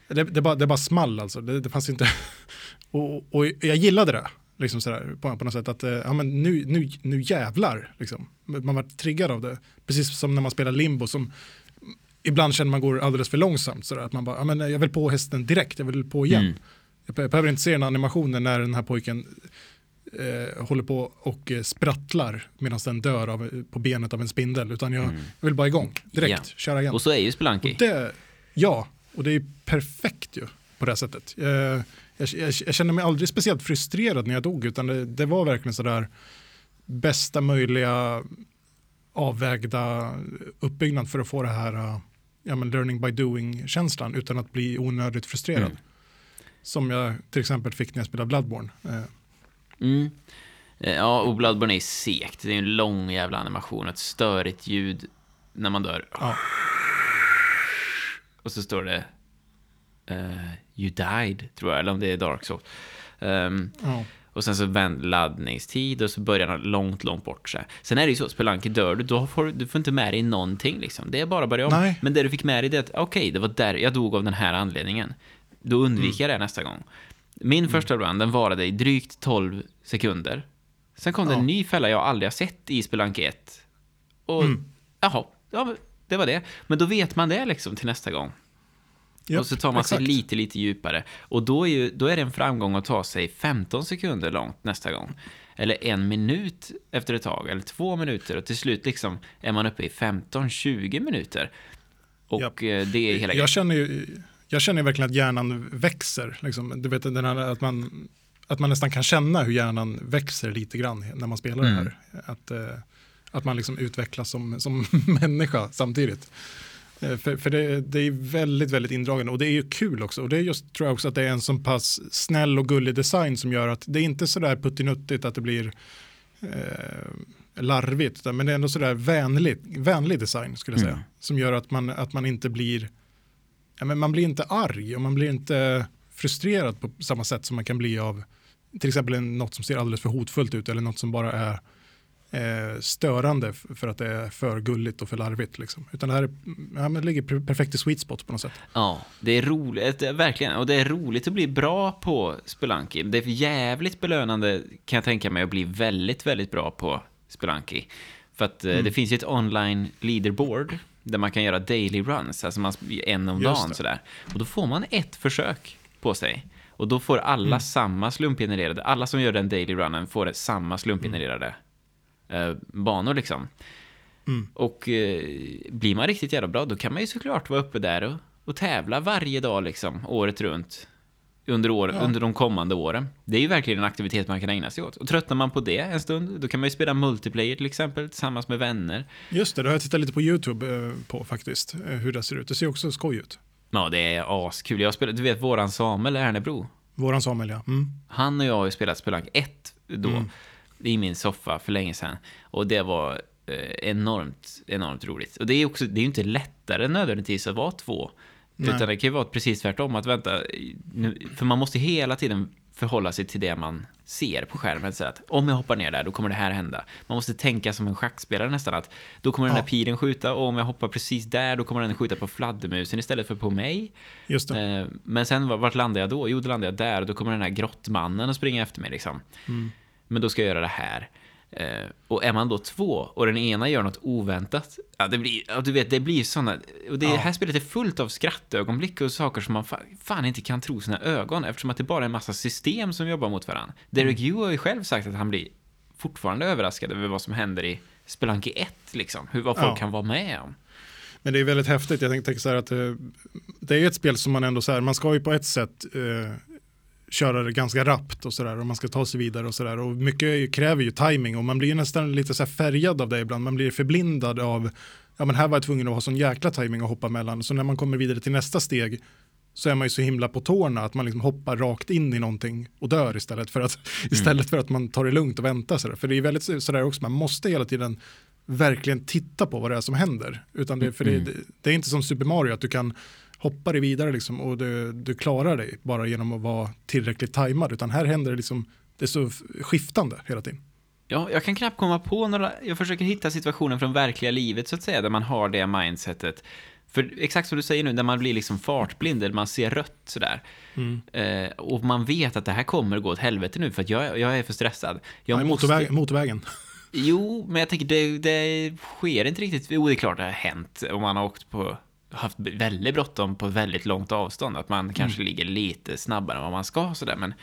Det, det, bara, det bara small alltså. Det, det fanns inte... och, och jag gillade det. Liksom sådär, på, på något sätt att eh, ja, men nu, nu, nu jävlar. Liksom. Man var triggad av det. Precis som när man spelar limbo som ibland känner man går alldeles för långsamt. Sådär, att man bara, ja, men jag vill på hästen direkt, jag vill på igen. Mm. Jag be- behöver inte se den animationen när den här pojken eh, håller på och eh, sprattlar medan den dör av, på benet av en spindel. Utan jag, jag vill bara igång direkt, Mm. Ja. köra igen. Och så är ju det, ja, och det är perfekt ju på det sättet. Jag, jag, jag, jag känner mig aldrig speciellt frustrerad när jag dog, utan det, det var verkligen sådär bästa möjliga avvägda uppbyggnad för att få det här ja, men learning by doing-känslan utan att bli onödigt frustrerad. Mm. Som jag till exempel fick när jag spelade Bloodborne. Eh, Mm. Eh, Ja, och Bloodborne är segt. Det är en lång jävla animation, ett störigt ljud när man dör. ja, Och så står det eh, You died, tror jag, eller om det är Dark Souls. Ehm, ja, och sen så vänd laddningstid och så börjar den långt, långt bort. Så här. Sen är det ju så, Spelunky dör du, då får du, får inte med dig någonting liksom. Det är bara att börja om. Nej. Men det du fick med dig det är att, okej, det var där jag dog av den här anledningen. Då undviker jag det nästa gång. Min första run, den varade i drygt 12 sekunder. Sen kom det Ja. en ny fälla jag aldrig har sett i Spelunky 1. Och, Mm. jaha, ja, det var det. Men då vet man det liksom till nästa gång. Japp, och så tar man sig exakt. lite, lite djupare. Och då är, ju, då är det en framgång att ta sig 15 sekunder långt nästa gång. Eller en minut efter ett tag, eller två minuter. Och till slut liksom är man uppe i 15-20 minuter. Och Japp. eh, det är hela Jag känner ju jag känner verkligen att hjärnan växer. Liksom. Du vet, den här, att, man, att man nästan kan känna hur hjärnan växer lite grann när man spelar Mm. det här. Att, eh, att man liksom utvecklas som, som människa samtidigt. Eh, För, för det, det är väldigt, väldigt indragande och det är ju kul också. Och det är just, tror jag också att det är en så pass snäll och gullig design som gör att det är inte så där puttinuttigt att det blir eh, larvigt, men det är ändå så där vänlig, vänlig design skulle jag säga. Mm. Som gör att man, att man inte blir, ja, men man blir inte arg och man blir inte frustrerad på samma sätt som man kan bli av till exempel något som ser alldeles för hotfullt ut eller något som bara är eh, störande för att det är för gulligt och för larvigt. Liksom. Utan det här är, ja, det ligger perfekt i sweet spot på något sätt. Ja, det är roligt, verkligen. Och det är roligt att bli bra på Spelunky. Det är jävligt belönande, kan jag tänka mig, att bli väldigt, väldigt bra på Spelunky. För att mm. det finns ju ett online leaderboard där man kan göra daily runs, alltså man, en om dagen sådär. Och då får man ett försök på sig. Och då får alla mm. samma slumpgenererade, alla som gör den daily runnen får samma slumpgenererade mm. Eh, banor liksom. Mm. Och eh, blir man riktigt jävla bra, då kan man ju såklart vara uppe där och, och tävla varje dag liksom, året runt. Under, år, ja. under de kommande åren. Det är ju verkligen en aktivitet man kan ägna sig åt. Och tröttnar man på det en stund, då kan man ju spela multiplayer till exempel, tillsammans med vänner. Just det, det har jag tittat lite på YouTube eh, på faktiskt, hur det ser ut. Det ser också skoj ut. Ja, det är askul. Jag spelat, du vet våran Samuel Ernebro. Våran Samuel, ja. Mm. Han och jag har ju spelat Spelunky 1 då, mm. I min soffa för länge sedan. Och det var eh, enormt, enormt roligt. Och det är också, det är ju inte lättare nödvändigtvis att vara två. Nej. Utan det kan ju vara precis tvärtom, att vänta, nu, för man måste hela tiden förhålla sig till det man ser på skärmen. Så att om jag hoppar ner där, då kommer det här hända. Man måste tänka som en schackspelare nästan, att då kommer den där pilen skjuta och om jag hoppar precis där, då kommer den skjuta på fladdermusen istället för på mig. Just det. Eh, men sen, vart landar jag då? Jo, då landar jag där och då kommer den här grottmannen att springa efter mig liksom. Mm. Men då ska jag göra det här. Eh, och är man då två och den ena gör något oväntat, ja, det blir, ja, du vet, det blir sådana, och det ja. här spelet är fullt av skrattögonblick och saker som man fa fan inte kan tro sina ögon eftersom att det bara är en massa system som jobbar mot varandra. Derek mm. Yu har ju själv sagt att han blir fortfarande överraskad över vad som händer i Spelanki 1, liksom, hur, vad folk ja. kan vara med om. Men det är väldigt häftigt, jag tänkte så här att eh, det är ett spel som man ändå så här, man ska ju på ett sätt eh, köra det ganska rappt och sådär och man ska ta sig vidare och sådär och mycket kräver ju timing och man blir nästan lite så färgad av det ibland, man blir förblindad av ja men här var jag tvungen att ha sån jäkla timing att hoppa mellan så när man kommer vidare till nästa steg så är man ju så himla på tårna att man liksom hoppar rakt in i någonting och dör istället för att, mm. istället för att man tar det lugnt och väntar. Sådär. För det är väldigt sådär också, man måste hela tiden verkligen titta på vad det är som händer. Utan det, för mm. det, det, är inte som Super Mario att du kan hoppar dig vidare liksom och du, du klarar dig bara genom att vara tillräckligt tajmad. Utan här händer det liksom, det är så skiftande hela tiden. Ja, jag kan knappt komma på några, jag försöker hitta situationen från verkliga livet så att säga, där man har det mindsetet. För exakt som du säger nu, där man blir liksom fartblind, eller man ser rött sådär. Mm. Eh, och man vet att det här kommer gå åt helvete nu, för att jag, jag är för stressad. Jag ja, måste... motorväg, motorvägen. Jo, men jag tänker det, det sker inte riktigt. Jo, det är klart det har hänt om man har åkt på haft väldigt bråttom på väldigt långt avstånd. Att man kanske mm. ligger lite snabbare än vad man ska sådär. Men,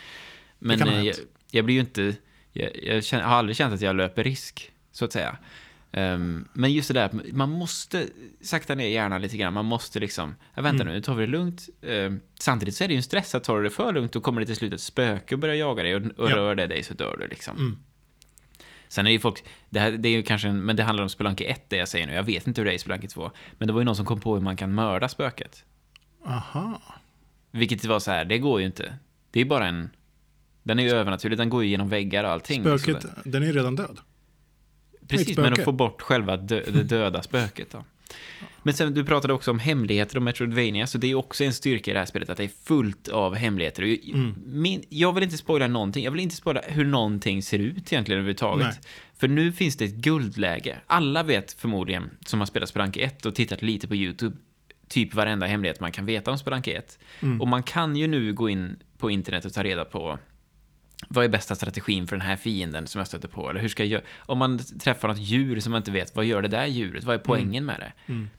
men jag, jag, blir ju inte... Jag, jag, känner, har aldrig känt att jag löper risk, så att säga. Um, men just det där, man måste sakta ner hjärnan lite grann. Man måste liksom, jag väntar mm. nu, nu tar vi det lugnt. Um, samtidigt så är det ju en stress att tar du det för lugnt, då kommer det till slut ett spöke och börjar jaga dig och, och ja. rör det dig så dör du liksom. Mm. Sen är ju folk, det, här, det är ju kanske, en, men det handlar om Spelunky 1 det jag säger nu. Jag vet inte hur det är i Spelunky 2. Men det var ju någon som kom på hur man kan mörda spöket. Aha. Vilket var så här, det går ju inte. Det är bara en, den är ju övernaturlig, den går ju genom väggar och allting. Spöket, den är ju redan död. Precis, men att få bort själva dö, det döda spöket då. Men sen, du pratade också om hemligheter och Metroidvania, så det är också en styrka i det här spelet att det är fullt av hemligheter. Mm. Min, jag vill inte spoila någonting, jag vill inte spoila hur någonting ser ut egentligen överhuvudtaget. Nej. För nu finns det ett guldläge. Alla vet förmodligen, som har spelat Spranke 1 och tittat lite på YouTube, typ varenda hemlighet man kan veta om Spranke 1. Mm. Och man kan ju nu gå in på internet och ta reda på vad är bästa strategin för den här fienden som jag stöter på? Eller hur ska jag göra? Om man träffar något djur som man inte vet, vad gör det där djuret? Vad är poängen mm. med det? Mm.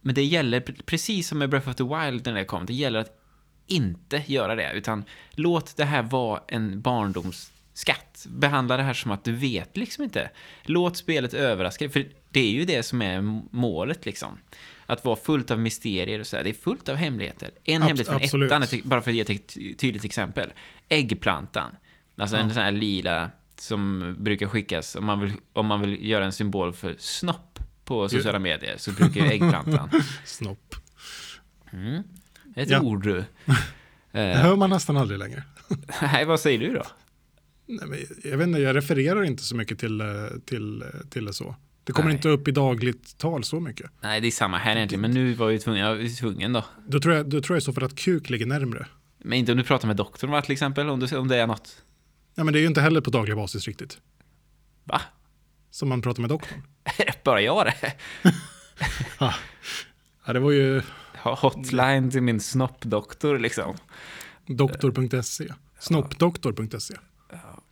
Men det gäller, precis som med Breath of the Wild när det kom, det gäller att inte göra det, utan låt det här vara en barndomsskatt. Behandla det här som att du vet liksom inte. Låt spelet överraska för det är ju det som är målet liksom. Att vara fullt av mysterier och så här. Det är fullt av hemligheter. En Abs hemlighet från absolut. ettan, bara för att ge ett tydligt exempel. Äggplantan. Alltså ja. en sån här lila som brukar skickas om man vill, om man vill göra en symbol för snopp på sociala medier så brukar ju äggplantan. Snopp. Mm. Ett ja. ord du. Det hör man nästan aldrig längre. Nej, vad säger du då? Nej, men jag vet inte, jag refererar inte så mycket till, till, till det så. Det kommer Nej. inte upp i dagligt tal så mycket. Nej, det är samma här egentligen, men nu var jag tvungen, jag var tvungen då. Då tror jag, då tror jag så för att kuk ligger närmre. Men inte om du pratar med doktorn va, till exempel, om, du, om det är något? Ja, men det är ju inte heller på daglig basis riktigt. Va? Som man pratar med doktorn. Bara jag det? ja, det var ju... Hotline till min snoppdoktor liksom. Doktor.se. Snoppdoktor.se. Ja.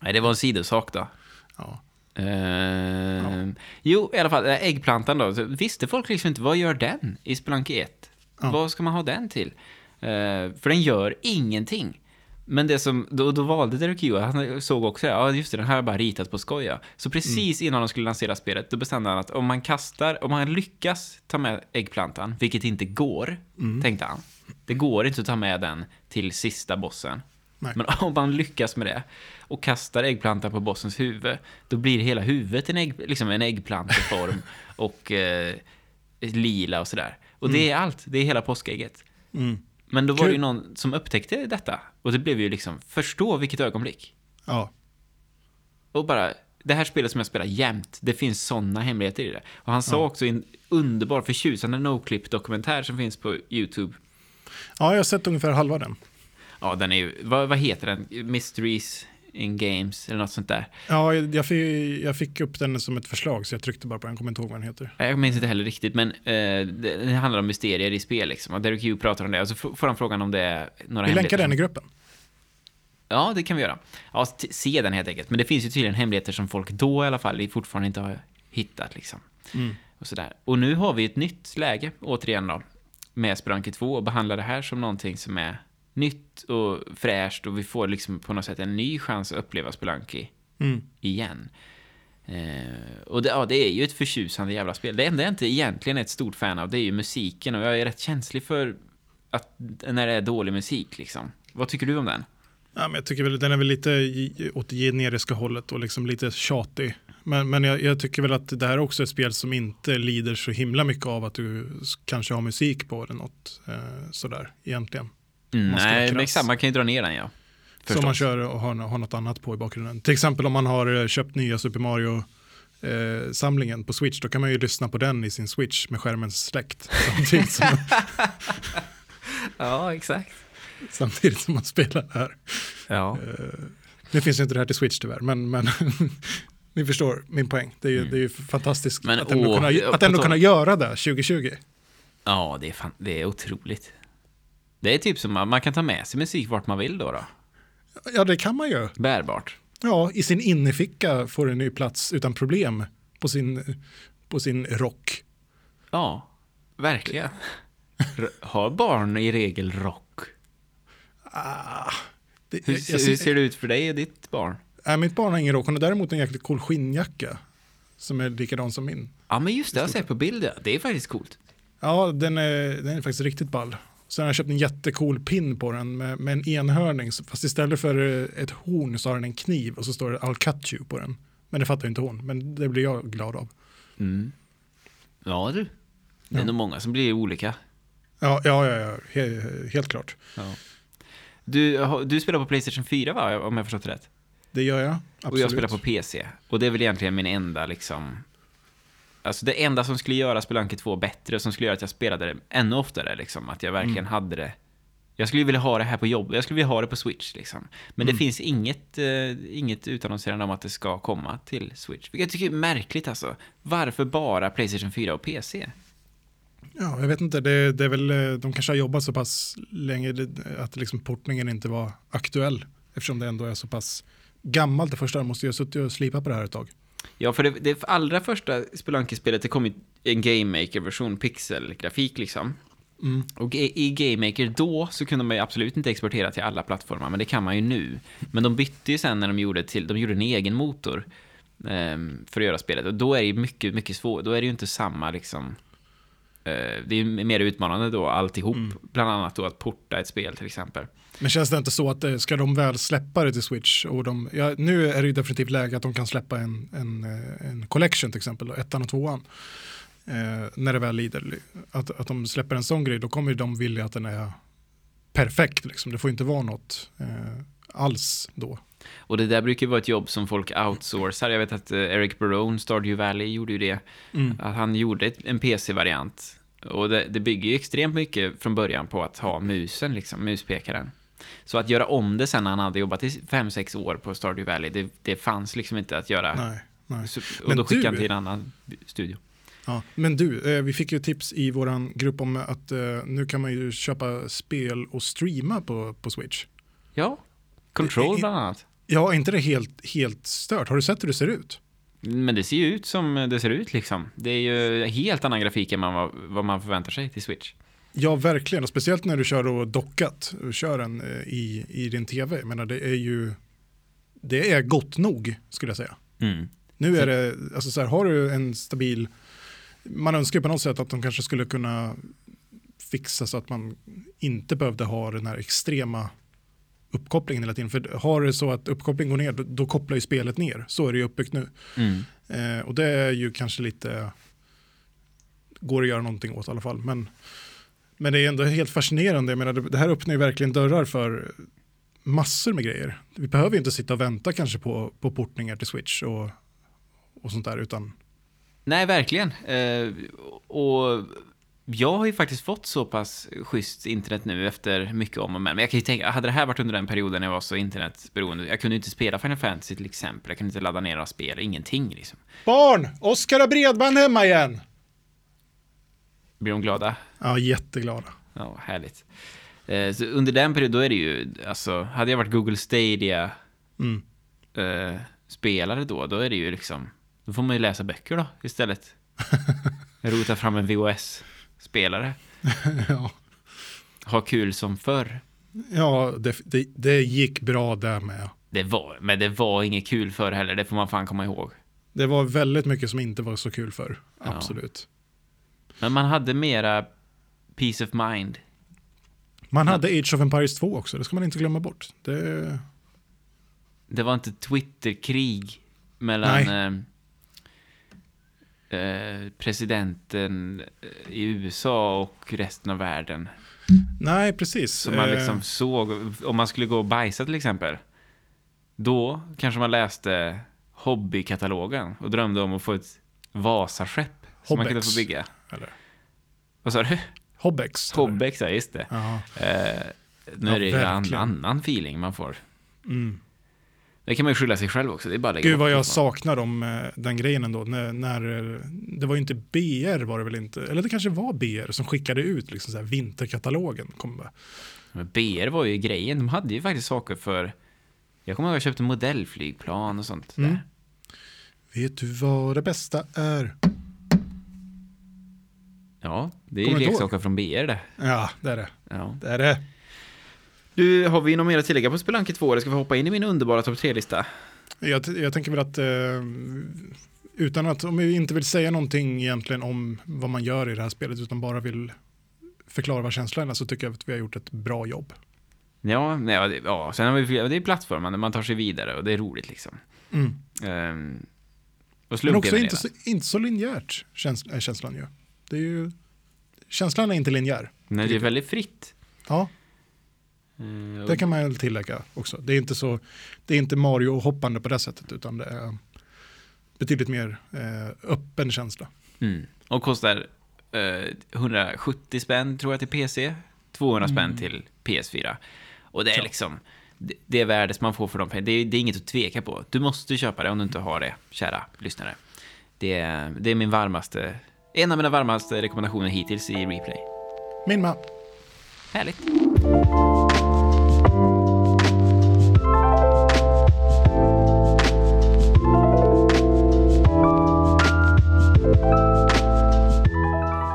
Nej, det var en sidosak då. Ja. Uh, ja. Jo, i alla fall, äggplantan då. Så visste folk liksom inte, vad gör den i Spelunky 1? Ja. Vad ska man ha den till? Uh, för den gör ingenting. Men det som, då, då valde Derek Yu, han såg också ja just det, den här har jag bara ritat på skoja. Så precis mm. innan de skulle lansera spelet, då bestämde han att om man kastar, om man lyckas ta med äggplantan, vilket inte går, mm. tänkte han. Det går inte att ta med den till sista bossen. Nej. Men om man lyckas med det och kastar äggplantan på bossens huvud, då blir hela huvudet en, ägg, liksom en äggplanteform och eh, lila och sådär. Och mm. det är allt, det är hela påskägget. Mm. Men då var Kul. det ju någon som upptäckte detta. Och det blev ju liksom, förstå vilket ögonblick. Ja. Och bara, det här spelet som jag spelar jämt, det finns sådana hemligheter i det. Och han sa ja. också i en underbar, förtjusande no-clip-dokumentär som finns på YouTube. Ja, jag har sett ungefär halva den. Ja, den är ju, vad, vad heter den? Mysteries in games eller något sånt där. Ja, jag fick, jag fick upp den som ett förslag så jag tryckte bara på den, kommer inte ihåg vad den heter. Jag minns inte heller riktigt, men eh, det, handlar om mysterier i spel liksom. Och Derek Hugh pratar om det och så får han frågan om det är några Vi länkar den i gruppen. Ja, det kan vi göra. Ja, se den helt enkelt. Men det finns ju tydligen hemligheter som folk då i alla fall fortfarande inte har hittat liksom. Mm. Och sådär. Och nu har vi ett nytt läge, återigen då, med Spranky 2 och behandlar det här som någonting som är nytt och fräscht och vi får liksom på något sätt en ny chans att uppleva Spelunky mm. igen. Eh, och det, ja, det är ju ett förtjusande jävla spel. Det enda jag inte egentligen är ett stort fan av det är ju musiken och jag är rätt känslig för att när det är dålig musik liksom. Vad tycker du om den? Ja, men jag tycker väl den är väl lite åt det generiska hållet och liksom lite tjatig. Men, men jag, jag, tycker väl att det här är också ett spel som inte lider så himla mycket av att du kanske har musik på eller något eh, sådär egentligen. Mm, nej, men exakt, man kan ju dra ner den ja. Förstås. Som man kör och har, har något annat på i bakgrunden. Till exempel om man har eh, köpt nya Super Mario eh, samlingen på Switch, då kan man ju lyssna på den i sin Switch med skärmen släckt. Samtidigt som ja, exakt. Samtidigt som man spelar det här. Ja. Eh, nu finns inte det här till Switch tyvärr, men, men ni förstår min poäng. Det är ju, mm. det är ju fantastiskt men, att ändå, åh, kunna, att ändå kunna göra det 2020. Ja, det är, fan, det är otroligt. Det är typ som att man kan ta med sig musik vart man vill då. då. Ja, det kan man ju. Bärbart. Ja, i sin innerficka får den ju plats utan problem på sin, på sin rock. Ja, verkligen. Har barn i regel rock? Ah, det, hur, jag, hur, ser det ut för dig och ditt barn? Äh, mitt barn har ingen rock, hon har däremot en jäkligt cool skinnjacka. Som är likadan som min. Ja, men just det, jag ser på bilden. Det är faktiskt coolt. Ja, den är, den är faktiskt riktigt ball. Sen har jag köpt en jättecool pin på den med, med en enhörning. Fast istället för ett horn så har den en kniv och så står det I'll cut you på den. Men det fattar inte hon, men det blir jag glad av. Mm. Ja du, det är ja. nog många som blir olika. Ja, ja, ja, ja. Helt, helt klart. Ja. Du, du spelar på Playstation 4 va, om jag förstått rätt? Det gör jag, absolut. Och jag spelar på PC. Och det är väl egentligen min enda liksom Alltså det enda som skulle göra Spelunky 2 bättre, som skulle göra att jag spelade det ännu oftare, liksom, att jag verkligen mm. hade det. Jag skulle vilja ha det här på jobb, jag skulle vilja ha det på Switch, liksom. Men mm. det finns inget, uh, inget utannonserande om att det ska komma till Switch. Vilket jag tycker är märkligt alltså. Varför bara Playstation 4 och PC? Ja, jag vet inte, det, det är väl, eh, de kanske har jobbat så pass länge att liksom portningen inte var aktuell. Eftersom det ändå är så pass gammalt det första, måste jag suttit och slipa på det här ett tag. Ja, för det, det allra första Spelunky-spelet, det kom i en Game Maker-version, pixelgrafik liksom. Mm. Och i Game Maker då så kunde man ju absolut inte exportera till alla plattformar, men det kan man ju nu. Men de bytte ju sen när de gjorde, till, de gjorde en egen motor um, för att göra spelet. Och då är det ju mycket, mycket svårt. Då är det ju inte samma liksom... Uh, det är mer utmanande då alltihop. Mm. Bland annat då att porta ett spel till exempel. Men känns det inte så att eh, ska de väl släppa det till Switch och de, ja, nu är det definitivt läge att de kan släppa en, en, eh, en collection till exempel, ettan och tvåan. Eh, när det väl lider. Att, att de släpper en sån grej, då kommer de vilja att den är perfekt. Liksom. Det får inte vara något eh, alls då. Och det där brukar vara ett jobb som folk outsourcar. Jag vet att eh, Eric Barone, Stardew Valley, gjorde ju det. Mm. Att han gjorde en PC-variant. Och det, det bygger ju extremt mycket från början på att ha musen, liksom, muspekaren. Så att göra om det sen när han hade jobbat i 5-6 år på Stardew Valley, det, det fanns liksom inte att göra. Nej, nej. Och Men då skickade han du- till en annan studio. Ja, men du, eh, vi fick ju tips i våran grupp om att eh, nu kan man ju köpa spel och streama på, på Switch. Ja, Control bland annat. Ja, inte det helt, helt stört? Har du sett hur det ser ut? Men det ser ju ut som det ser ut liksom. Det är ju helt annan grafik än man, vad man förväntar sig till Switch. Ja, verkligen. Och speciellt när du kör och dockat och kör den eh, i, i din tv. Jag menar, det är ju det är gott nog, skulle jag säga. Mm. Nu är det, alltså så här, har du en stabil, man önskar ju på något sätt att de kanske skulle kunna fixa så att man inte behövde ha den här extrema uppkopplingen hela tiden. För har det så att uppkopplingen går ner, då, då kopplar ju spelet ner. Så är det ju uppbyggt nu. Mm. Eh, och det är ju kanske lite, går att göra någonting åt i alla fall. Men, men det är ändå helt fascinerande. Jag menar, det, det här öppnar ju verkligen dörrar för massor med grejer. Vi behöver ju inte sitta och vänta kanske på, på portningar till Switch och, och sånt där, utan Nej, verkligen. Eh, och jag har ju faktiskt fått så pass schysst internet nu efter mycket om och men. Men jag kan ju tänka, hade det här varit under den perioden när jag var så internetberoende, jag kunde ju inte spela Final Fantasy till exempel, jag kunde inte ladda ner några spel, ingenting liksom. Barn! Oskar har bredband hemma igen! Blir de glada? Ja, jätteglada. Ja, härligt. Eh, så under den perioden, då är det ju, alltså, hade jag varit Google Stadia Mm. eh, spelare då, då är det ju liksom, då får man ju läsa böcker då istället. Rota fram en VHS-spelare. ja, Ha kul som förr. ja det, det, det gick bra där med. Det var, men det var inget kul förr heller, det får man fan komma ihåg. Det var väldigt mycket som inte var så kul för. Ja. Absolut. Men man hade mera peace of mind. Man hade Age of Empires 2 också, det ska man inte glömma bort. Det, Det var inte Twitterkrig mellan eh, eh, presidenten i USA och resten av världen. nej, precis. Som man Eh, liksom såg, om man skulle gå och bajsa till exempel. Då kanske man läste hobbykatalogen och drömde om att få ett Vasaskepp som man kunde få bygga. Eller, Vad sa du? Hobbex. Hobbex, ja just det. Eh, nu Ja, är det ju en annan feeling man får. Mm. Det kan man ju skylla sig själv också, det är bara Gud vad jag det. saknar om eh, den grejen ändå. När, när, det var ju inte BR var det väl inte, eller det kanske var BR som skickade ut liksom så här vinterkatalogen. Kom. Men BR var ju grejen, de hade ju faktiskt saker för... Jag kommer ihåg att jag köpte modellflygplan och sånt Mm. där. Vet du vad det bästa är? Ja, det är ju leksaker från BR det. Ja, det är det. Ja. Det är det. Du, har vi något mer att tillägga på Spelanke 2 eller ska vi hoppa in i min underbara topp 3-lista? Jag, jag tänker väl att eh, utan att, om vi inte vill säga någonting egentligen om vad man gör i det här spelet utan bara vill förklara vad känslan är så tycker jag att vi har gjort ett bra jobb. Ja, nej, ja, sen har vi det är plattformar man tar sig vidare och det är roligt liksom. Mm. Ehm, och Men också inte så, inte så linjärt käns, är känslan ju. Det är ju. Känslan är inte linjär. Nej, det är väldigt fritt. Ja, Och- det kan man väl tillägga också. Det är inte så, det är inte Mario-hoppande på det sättet utan det är betydligt mer eh, öppen känsla. Mm. Och kostar eh, 170 spänn tror jag till PC, 200 spänn Mm. till PS4. Och det är Ja. liksom, det, det är värdet man får för de pengarna. Det, det är inget att tveka på. Du måste köpa det om du inte har det, kära lyssnare. Det är, det är min varmaste, en av mina varmaste rekommendationer hittills i Replay. Min med. Härligt.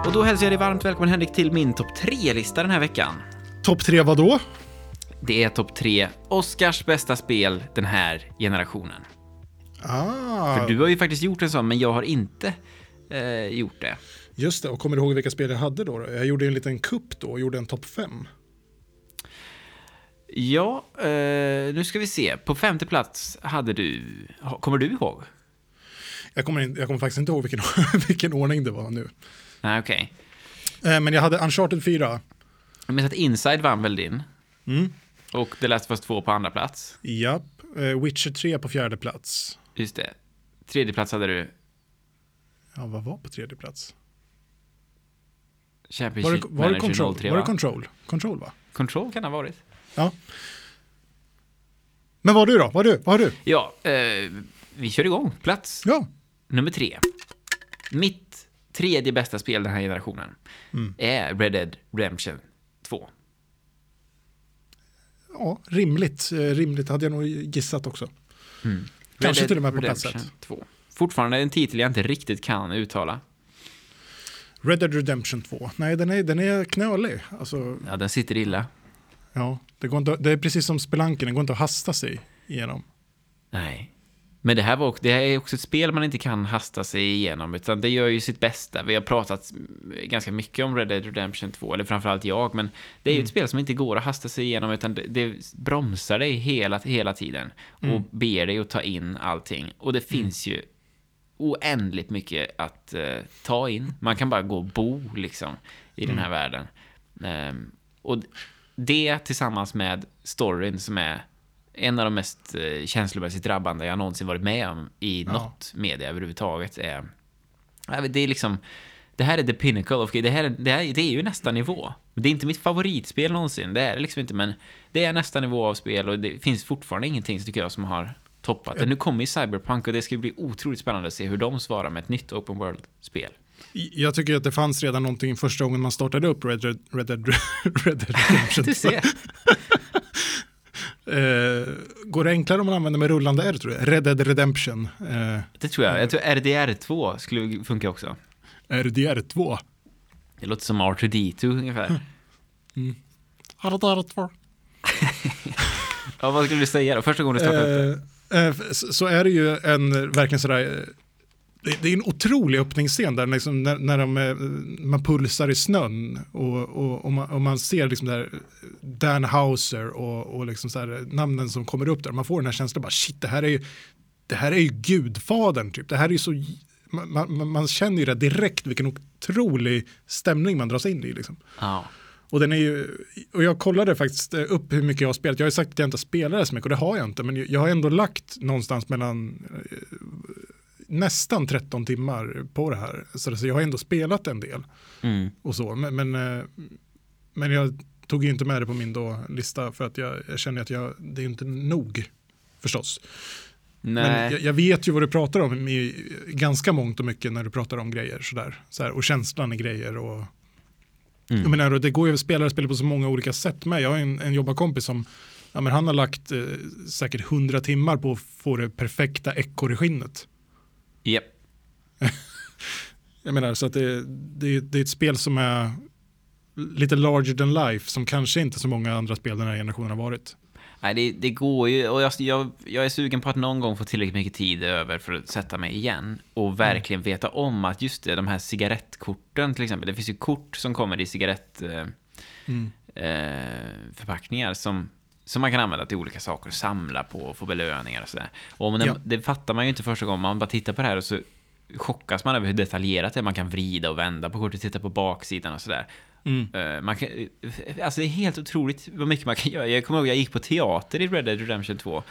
Och då hälsar jag dig varmt välkommen Henrik till min topp 3-lista den här veckan. Topp tre vad då? Det är topp 3 Oscars bästa spel den här generationen. Ah, För du har ju faktiskt gjort en sån, men jag har inte eh, gjort det. just det. Och kommer du ihåg vilka spel jag hade då? Jag gjorde en liten kupp då och gjorde en topp fem. Ja, eh, nu ska vi se. På femte plats hade du... Kommer du ihåg? Jag kommer, in, jag kommer faktiskt inte ihåg vilken, vilken ordning det var nu. Nej, okej. Eh, men jag hade Uncharted 4. Jag minns att Inside vann väl din? Mm. Och The Last of Us 2 på andra plats. Japp. Eh, Witcher 3 på fjärde plats. Just det. Tredje plats hade du Ja, vad var på tredje plats? Var Championship det, var det Manager Control? 03, Var det va? Control? Control va? Control kan det ha varit. Ja. Men vad har du då? Vad har du? Vad har du? Ja, eh, vi kör igång. Plats Ja. nummer tre. Mitt tredje bästa spel den här generationen Mm. är Red Dead Redemption 2. ja, rimligt. Eh, rimligt hade jag nog gissat också. Kanske Red till och med på plats Redemption ett. 2. Fortfarande en titel jag inte riktigt kan uttala. Red Dead Redemption 2. Nej, den är, den är knölig. Alltså, Ja, den sitter illa. ja, det, går inte, det är precis som Spelanken, den går inte att hasta sig igenom. Nej. Men det här, var, också- det här är också ett spel man inte kan hasta sig igenom, utan det gör ju sitt bästa. Vi har pratat ganska mycket om Red Dead Redemption 2, eller framförallt jag, men det är ju ett spel som inte går att hasta sig igenom, utan det, det bromsar dig hela, hela tiden och ber dig att ta in allting. Och det finns ju oändligt mycket att eh, ta in. Man kan bara gå och bo liksom i den här världen. Ehm, och det tillsammans med storyn som är en av de mest eh, känslomässigt drabbande jag någonsin varit med om i Ja. något media överhuvudtaget är... Det är liksom... Det här är the pinnacle of... Det här, är- det här det är ju nästa nivå. Det är inte mitt favoritspel någonsin, det är det liksom inte, men det är nästa nivå av spel och det finns fortfarande ingenting, tycker jag, som har toppat det. Nu kommer ju Cyberpunk och det ska bli otroligt spännande att se hur de svarar med ett nytt open world-spel. Jag tycker att det fanns redan någonting första gången man startade upp Red Dead, Red Dead Redemption. Du ser. Eh, går det enklare om man använder med rullande R tror jag? Red Dead Redemption. Eh, Det tror jag. Jag tror RDR2 skulle funka också. RDR2. Det låter som R2D2 ungefär. RDR2. Ja, vad skulle du säga då? Första gången du startade upp det? Eh, eh, så så är det ju en verkligen sådär, eh, det, är en otrolig öppningsscen där liksom, när, när de, eh, man pulsar i snön och, och, och, man, och man ser liksom där Dan Hauser och, och liksom här, namnen som kommer upp där. Man får den här känslan bara shit det här är ju, det här är ju gudfadern typ. Det här är så, man, man, man känner ju det direkt vilken otrolig stämning man dras in i liksom. Ja. Och, den är ju, och jag kollade faktiskt eh, upp hur mycket jag har spelat. Jag har ju sagt att jag inte spelar så mycket och det har jag inte. Men jag har ändå lagt någonstans mellan eh, nästan 13 timmar på det här. Så så jag har ändå spelat en del Mm. och så. Men, men, eh, men jag tog ju inte med det på min då lista för att jag, jag känner att jag, det är inte nog förstås. Men Nej. jag, jag vet ju vad du pratar om i ganska mångt och mycket när du pratar om grejer sådär. Så här, och känslan i grejer och Mm. jag menar, det går ju att spela spel på så många olika sätt med. Jag har en, en jobbarkompis som ja, men han har lagt eh, säkert hundra timmar på att få det perfekta ekorrskinnet. Japp. Jag menar, så att det, det, det är ett spel som är lite larger than life som kanske inte så många andra spel den här generationen har varit. Nej, det, det går ju, och jag, jag, jag är sugen på att någon gång få tillräckligt mycket tid över för att sätta mig igen och verkligen veta om att just det, de här cigarettkorten till exempel, det finns ju kort som kommer i cigarettförpackningar eh, förpackningar som, som man kan använda till olika saker, samla på och få belöningar och sådär. Och när, Ja. det fattar man ju inte första gången, man bara tittar på det här och så chockas man över hur detaljerat det är. Man kan vrida och vända på kortet, titta på baksidan och sådär. Eh, Man kan, eh, alltså det är helt otroligt vad mycket man kan göra. Jag kommer ihåg jag gick på teater i Red Dead Redemption 2.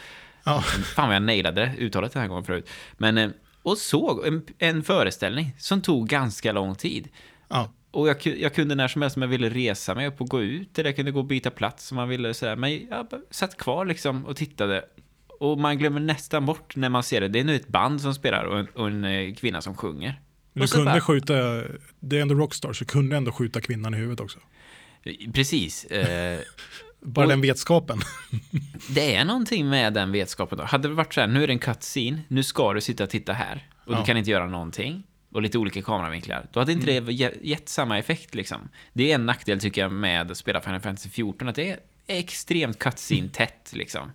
Ja. Fan vad jag nailade uttalet den här gången förut. Men, eh, och såg en, en föreställning som tog ganska lång tid. Ja. Och jag, jag kunde när som helst om jag ville resa mig upp och gå ut, eller jag kunde gå och byta plats om man ville. Sådär. Men jag satt kvar liksom och tittade. Och man glömmer nästan bort när man ser det. Det är nu ett band som spelar och en, och en eh, kvinna som sjunger. Du kunde bara- skjuta, det är ändå Rockstar, så kunde ändå skjuta kvinnan i huvudet också. Precis. Eh, Bara Och- den vetskapen. Det är någonting med den vetskapen då. Hade det varit så här, nu är det en cutscene, nu ska du sitta och titta här och Ja. du kan inte göra någonting och lite olika kameravinklar, då hade inte Mm. det ge- gett samma effekt liksom. Det är en nackdel tycker jag med att spela Final Fantasy 14, att det är extremt cutscene-tätt liksom.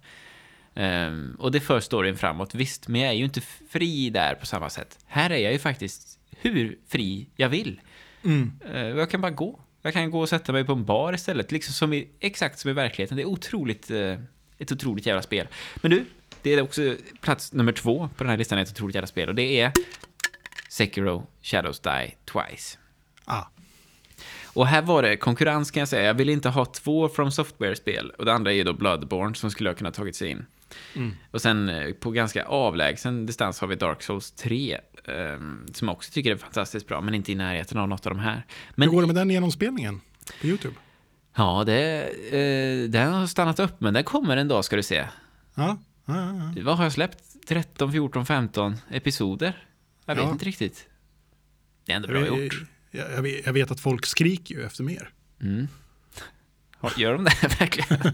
Ehm, och det för storyn framåt, visst, men jag är ju inte fri där på samma sätt. Här är jag ju faktiskt hur fri jag vill. Mm. Eh, jag kan bara gå. Jag kan gå och sätta mig på en bar istället, liksom som i, exakt som i verkligheten. Det är otroligt, eh, ett otroligt jävla spel. Men du, det är också plats nummer två på den här listan, ett otroligt jävla spel. Och det är Sekiro Shadows Die Twice. Ah. Och här var det konkurrens kan jag säga. Jag ville inte ha två From Software-spel. Och det andra är ju då Bloodborne som skulle ha kunnat tagit sig in. Mm. Och sen eh, på ganska avlägsen distans har vi Dark Souls 3. ehm, som jag också tycker är fantastiskt bra, men inte i närheten av något av de här. Men Hur går det med den genomspelningen på YouTube? Ja, det, eh, den har stannat upp, men den kommer en dag ska du se. Ja, ja, ja, ja. Vad har jag släppt? 13, 14, 15 episoder? Jag vet Ja. inte riktigt. Det är ändå Jag, bra vet- gjort. jag, jag, vet, jag vet att folk skriker ju efter mer. Mm. Gör de det verkligen?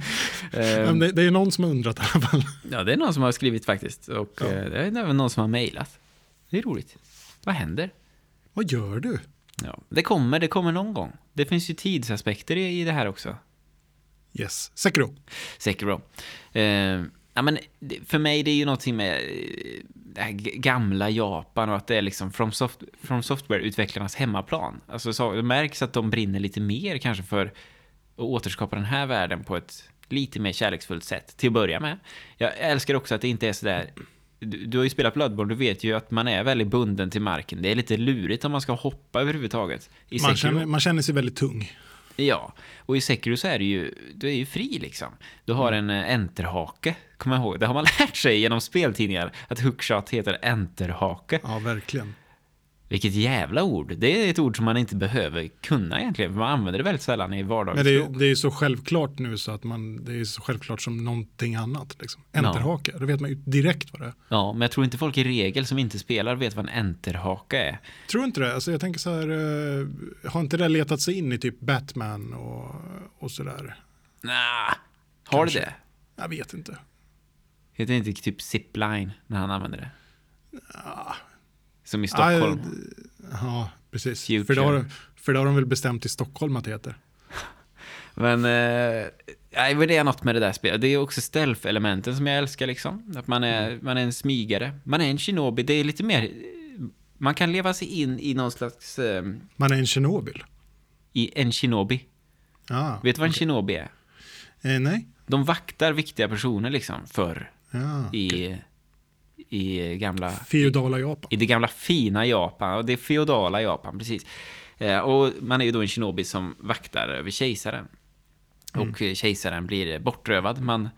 Det, det är någon som har undrat i alla fall. ja, det är någon som har skrivit faktiskt. Och Ja. eh, det är även någon som har mejlat. Det är roligt. Vad händer? Vad gör du? Ja, det kommer, det kommer någon gång. Det finns ju tidsaspekter i, i det här också. Yes, Sekiro. Sekiro. Eh, ja, men för mig det är ju någonting med eh, det här gamla Japan och att det är liksom From, soft, from Software-utvecklarnas hemmaplan. Alltså så, det märks att de brinner lite mer kanske för att återskapa den här världen på ett lite mer kärleksfullt sätt till att börja med. Jag älskar också att det inte är sådär du, du har ju spelat Bloodborne, du vet ju att man är väldigt bunden till marken. Det är lite lurigt om man ska hoppa överhuvudtaget. I Man känner, man känner sig väldigt tung. Ja, och i Sekiro så är du ju, du är ju fri liksom. Du har en eh, enterhake, kommer jag ihåg. Det har man lärt sig genom speltidningar, att hookshot heter enterhake. Ja, verkligen. Vilket jävla ord. Det är ett ord som man inte behöver kunna egentligen, för man använder det väldigt sällan i Men vardagsspråk. det, det är så självklart nu så att man, det är så självklart som någonting annat. Liksom. Enterhake, då vet man ju direkt vad det är. Ja, men jag tror inte folk i regel som inte spelar vet vad en enterhake är. Tror inte det? Alltså jag tänker så här, eh, har inte det letat sig in i typ Batman och, och sådär? Nah, har Kanske. det det? Jag vet inte. Heter det inte typ zipline när han använder det? Som i Ah, Stockholm. Ja, precis. Future. För det, har, för det har de väl bestämt i Stockholm att det heter. Men, eh, nej, det är något med det där spelet. Det är också stealth-elementen som jag älskar liksom. Att man är, man är en smygare. Man är en shinobi. Det är lite mer... Man kan leva sig in i någon slags... Eh, Man är en Tjernobyl. I en shinobi. Ah, Vet du vad en shinobi är? eh, nej. De vaktar viktiga personer liksom, förr. Ja. I, i gamla... Feodala Japan. I det gamla fina Japan, och det feodala Japan, precis. Eh, och man är ju då en shinobi som vaktar över kejsaren. Och eh, kejsaren blir bortrövad. Man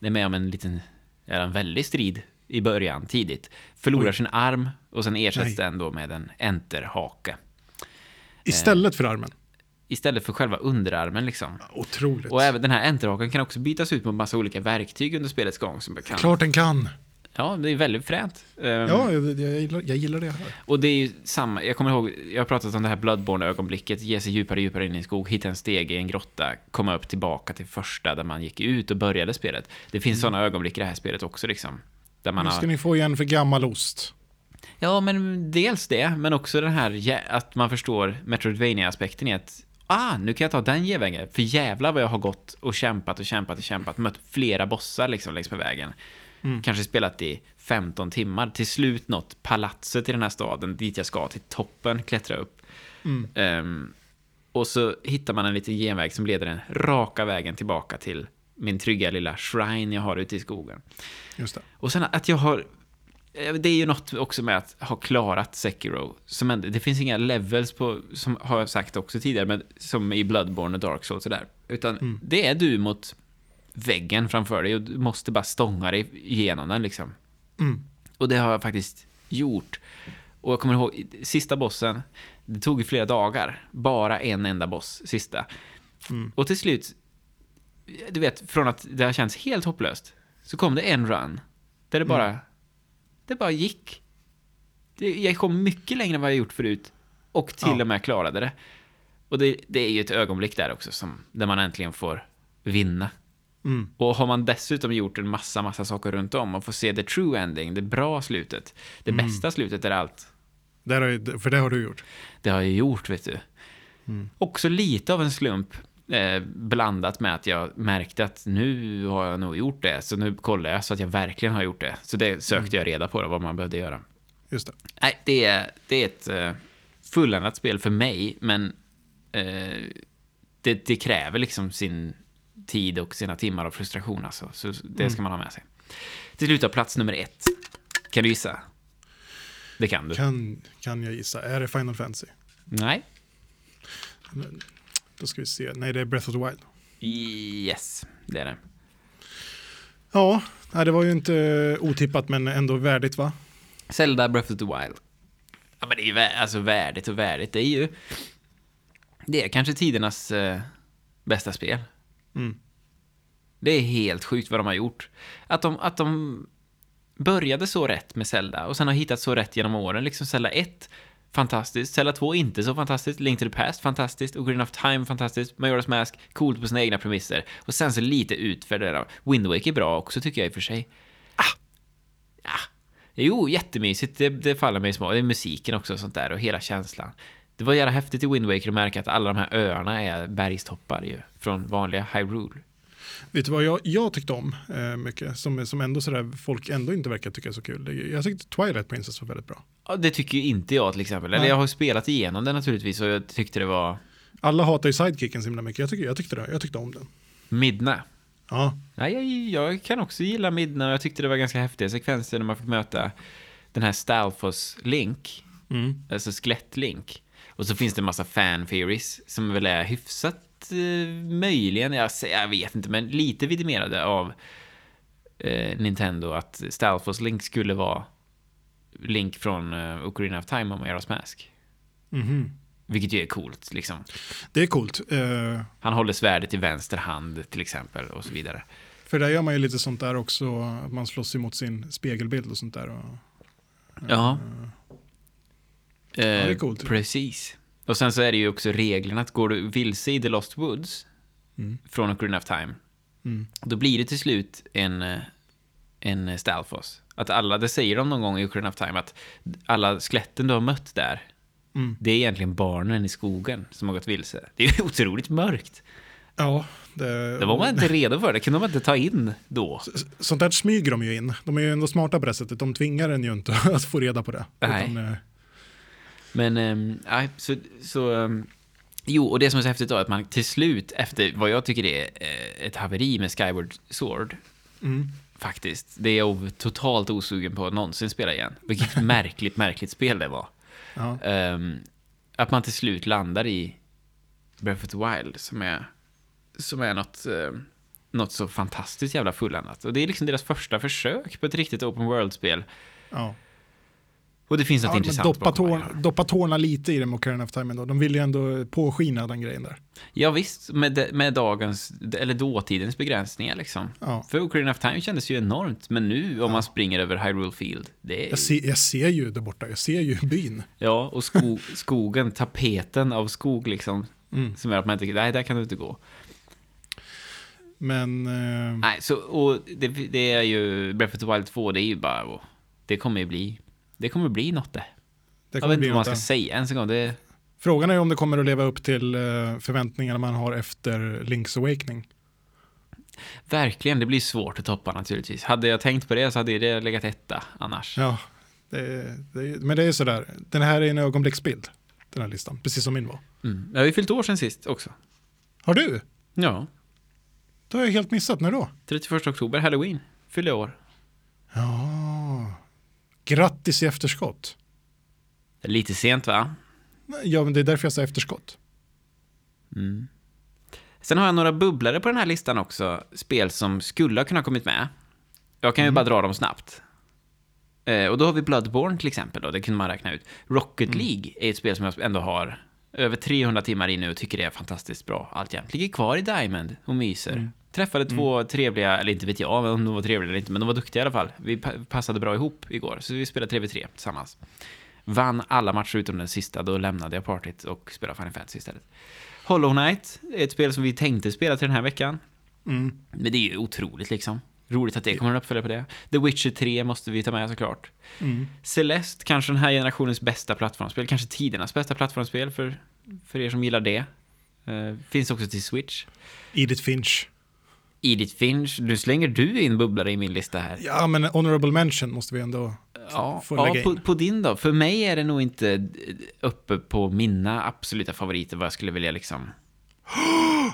är med om en liten, en väldig strid i början, tidigt. Förlorar Oj. sin arm och sen ersätts Nej. den då med en enterhake. Istället för armen. Istället för själva underarmen liksom. Otroligt. Och även den här enterhaken kan också bytas ut mot massa olika verktyg under spelets gång. Som kan, Klart den kan. Ja, det är väldigt fränt. Ehm, Ja, jag, jag, gillar, jag gillar det här. Och det är ju samma, jag kommer ihåg, jag har pratat om det här Bloodborne-ögonblicket, ge sig djupare och djupare in i en skog, hitta en steg i en grotta, komma upp tillbaka till första där man gick ut och började spelet. Det finns sådana ögonblick i det här spelet också liksom. Där man Nu ska har, ni få igen för gammal ost. ja, men dels det, men också den här att man förstår Metroidvania-aspekten i att Ah, nu kan jag ta den genvägen. För jävlar vad jag har gått och kämpat och kämpat och kämpat. Mött flera bossar liksom längs med vägen. Kanske spelat i 15 timmar. Till slut nått palatset i den här staden dit jag ska till toppen, klättra upp. Mm. Ehm, och så hittar man en liten genväg som leder den raka vägen tillbaka till min trygga lilla shrine jag har ute i skogen. Just det. Och sen att jag har... eh, Det är ju något också med att ha klarat Sekiro. Som en, det finns inga levels på, som har jag sagt också tidigare, men som i Bloodborne och Dark Souls och sådär. Utan det är du mot väggen framför dig och du måste bara stånga dig igenom den liksom. Mm. Och det har jag faktiskt gjort. Och jag kommer ihåg, sista bossen, det tog ju flera dagar. Bara en enda boss, sista. Mm. Och till slut, du vet, från att det har känts helt hopplöst, så kom det en run. Där det bara, det bara gick. Det, jag kom mycket längre än vad jag gjort förut. Och till Ja. och med klarade det. Och det, det är ju ett ögonblick där också, som, där man äntligen får vinna. Mm. Och har man dessutom gjort en massa, massa saker runt om och får se the true ending, det bra slutet, det Mm. bästa slutet är allt. Där har, för det har du gjort. Det har jag gjort, vet du. Mm. Också lite av en slump eh, blandat med att jag märkte att nu har jag nog gjort det, så nu kollar jag så att jag verkligen har gjort det. Så det sökte jag reda på, då, vad man behövde göra. Just det. Nej, det är, det är ett eh, fulländat spel för mig, men eh, det, det kräver liksom sin tid och sina timmar av frustration alltså. Så det ska man ha med sig. Till slut av plats nummer ett. Kan du gissa? Det kan du. Kan, kan jag gissa. Är det Final Fantasy? Nej. Då ska vi se. Nej, det är Breath of the Wild. Yes, det är det. Ja, det var ju inte otippat men ändå värdigt va? Zelda Breath of the Wild. Ja, men det är ju vä- alltså värdigt och värdigt. Det är ju... Det är kanske tidernas... Eh, bästa spel. Mm. Det är helt sjukt vad de har gjort. Att de, att de började så rätt med Zelda och sen har hittat så rätt genom åren. Liksom Zelda 1, fantastiskt. Zelda 2, inte så fantastiskt. Link to the Past, fantastiskt. Ocarina of Time, fantastiskt. Majora's Mask, coolt på sina egna premisser. Och sen så lite där. Wind Waker är bra också tycker jag i och för sig. Ah! Ja. Jo, jättemysigt. Det, det faller mig i smak. Det är musiken också och sånt där och hela känslan. Det var jävla häftigt i Wind Waker att märka att alla de här öarna är bergstoppar ju. Från vanliga Hyrule. Vet du vad jag, jag tyckte om eh, mycket, som, som ändå sådär, folk ändå inte verkar tycka är så kul? Jag tyckte Twilight Princess var väldigt bra. Ja, det tycker ju inte jag till exempel. Eller Nej. jag har spelat igenom den naturligtvis och jag tyckte det var Alla hatar ju sidekicken så himla mycket. Jag, tycker, jag, tyckte det, jag tyckte om den. Midna. Ja, Nej, jag, jag kan också gilla Midna jag tyckte det var ganska häftiga sekvenser när man fick möta den här Stalfos Link, mm. alltså skelett-Link. Och så finns det en massa fan theories som väl är hyfsat eh, möjligen, jag, jag vet inte, men lite vidimerade av eh, Nintendo att Stalfos Link skulle vara Link från eh, Ocarina of Time och Majora's Mask. Mhm. Vilket ju är coolt, liksom. Det är coolt. Eh, Han håller svärdet i vänster hand, till exempel, och så vidare. för där gör man ju lite sånt där också, att man slåss emot sin spegelbild och sånt där. Och, Ja. Det är Eh, coolt. Precis. Och sen så är det ju också reglerna att går du vilse i The Lost Woods Mm. från Ocarina of Time, Mm. då blir det till slut en, eh, en Stalfos. Att alla, det säger de någon gång i Ocarina of Time, att alla skeletten du har mött där, Mm. det är egentligen barnen i skogen som har gått vilse. Det är ju otroligt mörkt. Ja, det, Det var man inte redo för, det kunde man inte ta in då. Sånt där smyger de ju in. De är ju ändå smarta på det sättet. De tvingar en ju inte att få reda på det. Nej. Utan, eh, Men, um, nej, så, så ehm, jo, och det som är så häftigt då är att man till slut, efter vad jag tycker är eh, ett haveri med Skyward Sword, mm. faktiskt, det är jag totalt osugen på att någonsin spela igen. Vilket märkligt, märkligt spel det var. ja. Ehm, att man till slut landar i Breath of the Wild, som är, som är något, eh, något så fantastiskt jävla fulländat. Och det är liksom deras första försök på ett riktigt open world-spel. ja. Och det finns något ja intressant doppa, tår, doppa tårna lite i det med Ocarina of Time ändå. De vill ju ändå påskina den grejen där. Ja visst, med, med dagens, eller dåtidens begränsningar liksom. Ja. För Ocarina of Time kändes ju enormt, men nu om man springer över Hyrule Field, det är... Jag, ser, jag ser ju där borta, jag ser ju byn. Ja, och sko, skogen, tapeten av skog liksom, Mm. som gör att man inte, nej, där kan du inte gå. Men eh, Nej, så, och det, det är ju, Breath of the Wild 2, det är ju bara, det kommer ju bli, det kommer bli något det. det Jag vet inte vad man ska säga ens en gång, det, Frågan är om det kommer att leva upp till eh, förväntningarna man har efter Link's Awakening. verkligen, det blir svårt att toppa naturligtvis. Hade jag tänkt på det så hade det legat etta annars. Ja, det, det, men det är sådär. Den här är en ögonblicksbild, den här listan. Precis som min var. Mm. Jag har ju fyllt år sen sist också. Har du? Ja, Det har jag helt missat. När då? 31 oktober, halloween, fyllde år. Ja, grattis i efterskott. Lite sent va? Ja, men det är därför jag sa efterskott. Mm. Sen har jag några bubblare på den här listan också. Spel som skulle ha kunnat kommit med. Jag kan ju bara dra dem snabbt. Eh, och då har vi Bloodborne till exempel då, det kunde man räkna ut. Rocket League är ett spel som jag ändå har över 300 timmar i nu och tycker det är fantastiskt bra alltjämt. Ligger kvar i Diamond och myser. Träffade två trevliga, eller inte vet jag om de var trevliga eller inte, men de var duktiga i alla fall. Vi pa- passade bra ihop igår, så vi spelade 3v3 tillsammans. Vann alla matcher utom den sista, då lämnade jag partyt och spelade Final Fantasy istället. Hollow Knight är ett spel som vi tänkte spela till den här veckan. Mm. Men det är ju otroligt liksom. Roligt att det kommer en uppföljare på det. The Witcher 3 måste vi ta med såklart. Mm. Celeste, kanske den här generationens bästa plattformsspel. Kanske tidernas bästa plattformsspel för, för er som gillar det. Eh, finns också till Switch. Edith Finch. Edith Finch, nu slänger du in bubblare i min lista här. Ja, men honorable mention måste vi ändå Ja, få ja lägga på, in. på din då? För mig är det nog inte uppe på mina absoluta favoriter vad jag skulle vilja liksom...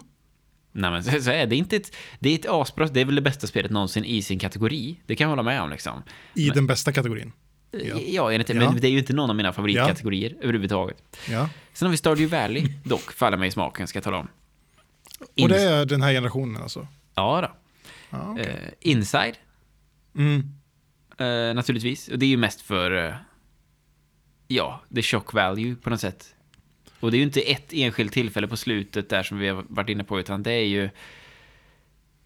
Nej men så, så är det inte ett... Det är ett asbra, det är väl det bästa spelet någonsin i sin kategori. Det kan jag hålla med om liksom. I den bästa kategorin. Ja, ja enligt Ja. men det är ju inte någon av mina favoritkategorier överhuvudtaget. Ja. Sen har vi Stardew Valley, dock, faller mig i smaken, ska jag tala om. Och det är den här generationen alltså? Ja då. Ja, okej. Eh, Inside, mm. eh, naturligtvis. Och det är ju mest för... Eh, ja, the shock value på något sätt. Och det är ju inte ett enskilt tillfälle på slutet där som vi har varit inne på, utan det är ju...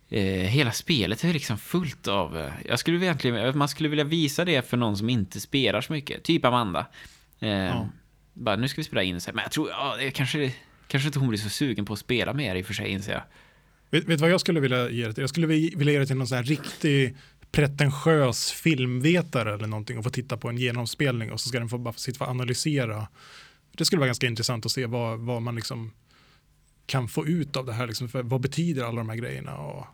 Eh, hela spelet är liksom fullt av... Eh, jag skulle egentligen, man skulle vilja visa det för någon som inte spelar så mycket, typ Amanda. Eh, ja. Bara, nu ska vi spela in. Men jag tror, ja, det kanske, kanske inte hon blir så sugen på att spela mer i och för sig, inser jag. Vet du vad jag skulle vilja ge det till? Jag skulle vilja ge det till någon sån här riktig pretentiös filmvetare eller någonting och få titta på en genomspelning och så ska den få bara sitta och analysera. Det skulle vara ganska intressant att se vad, vad man liksom kan få ut av det här. Liksom, vad betyder alla de här grejerna? Och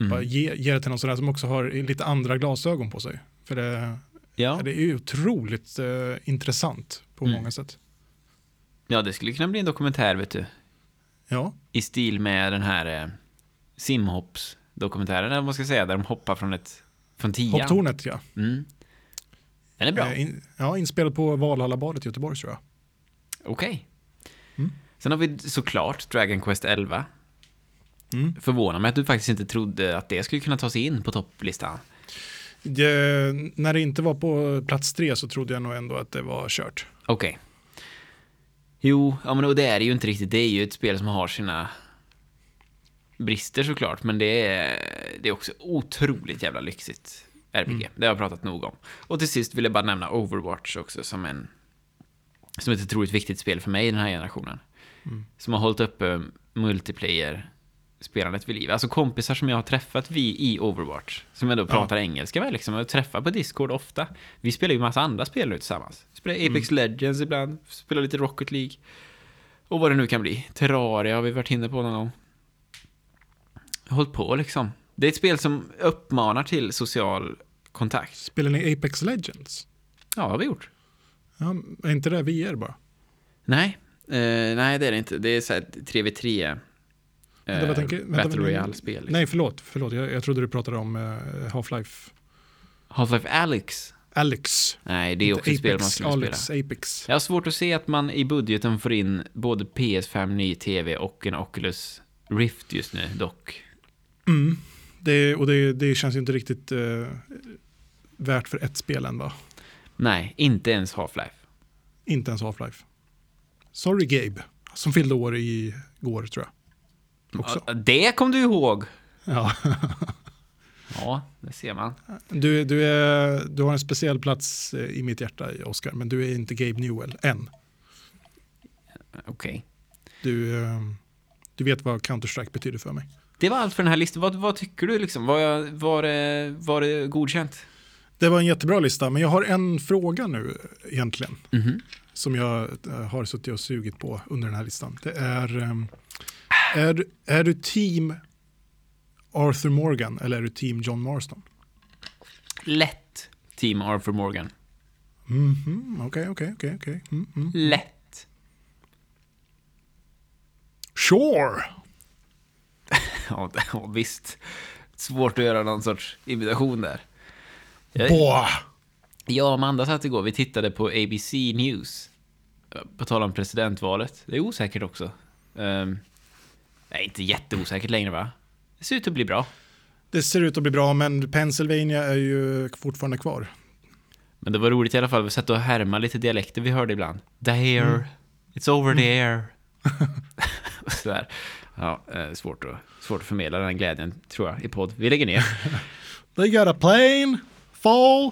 mm. bara ge, ge det till någon sån där som också har lite andra glasögon på sig. För det, ja. det är otroligt eh, intressant på mm. många sätt. Ja, det skulle kunna bli en dokumentär, vet du. Ja. I stil med den här eh, simhopps-dokumentären, eller vad man ska säga, där de hoppar från ett från tian. Hopptornet, ja. Mm. Den är bra. Eh, in, ja, inspelad på Valhallabadet i Göteborg, tror jag. Okej. Okay. Mm. Sen har vi såklart Dragon Quest 11. Mm. Förvånar mig att du faktiskt inte trodde att det skulle kunna ta sig in på topplistan. Det, när det inte var på plats tre så trodde jag nog ändå att det var kört. Okej. Okay. Jo, ja, men och det är det ju inte riktigt. Det är ju ett spel som har sina brister såklart, men det är, det är också otroligt jävla lyxigt RPG. Mm. Det har jag pratat nog om. Och till sist vill jag bara nämna Overwatch också som en som ett otroligt viktigt spel för mig i den här generationen. Mm. Som har hållit uppe multiplayer spelandet vid liv. Alltså kompisar som jag har träffat vi i Overwatch. Som jag då pratar ja. engelska med liksom. Och träffar på Discord ofta. Vi spelar ju massa andra spel nu tillsammans. Spelar Apex mm. Legends ibland. Spelar lite Rocket League. Och vad det nu kan bli. Terraria har vi varit inne på någon gång. Hållit på liksom. Det är ett spel som uppmanar till social kontakt. Spelar ni Apex Legends? Ja, det har vi gjort. Ja, är inte det VR bara? Nej, eh, nej det är det inte. Det är så här 3v3 vänta, vad tänker, vänta, Battle Royale-spel. Liksom. Nej, förlåt. förlåt. Jag, jag trodde du pratade om uh, Half-Life. Half-Life Alyx? Alex. Nej, det är också ett spel man skulle Alex, spela. Apex. Jag har svårt att se att man i budgeten får in både PS5, ny TV och en Oculus Rift just nu, dock. Mm. Det, och det, det känns ju inte riktigt uh, värt för ett spel än, va? Nej, inte ens Half-Life. Inte ens Half-Life. Sorry Gabe, som fyllde år i går tror jag. Också. Det kom du ihåg. Ja. ja, det ser man. Du, du, är, du har en speciell plats eh, i mitt hjärta, Oscar, men du är inte Gabe Newell än. Okej. Okay. Du, eh, du vet vad Counter-Strike betyder för mig. Det var allt för den här listan. Vad, vad tycker du? Liksom? Var, var, det, var det godkänt? Det var en jättebra lista, men jag har en fråga nu egentligen. Mm -hmm. Som jag eh, har suttit och sugit på under den här listan. Det är är, är du team Arthur Morgan eller är du team John Marston? Lätt team Arthur Morgan. Mhm, okej, okej, okej, okej. Mm, mm. Lätt. Sure. ja, visst. Svårt att göra någon sorts imitation där. Boah. Jag och Amanda satt igår, vi tittade på ABC News. På tal om presidentvalet. Det är osäkert också. Um, Nej, inte jätteosäkert längre va? Det ser ut att bli bra. Det ser ut att bli bra, men Pennsylvania är ju fortfarande kvar. Men det var roligt i alla fall, vi satt och härma lite dialekter vi hörde ibland. There, mm. it's over mm. there. Sådär. Ja, eh, svårt, att, svårt att förmedla den glädjen, tror jag, i podd. Vi lägger ner. They got a plane, fall.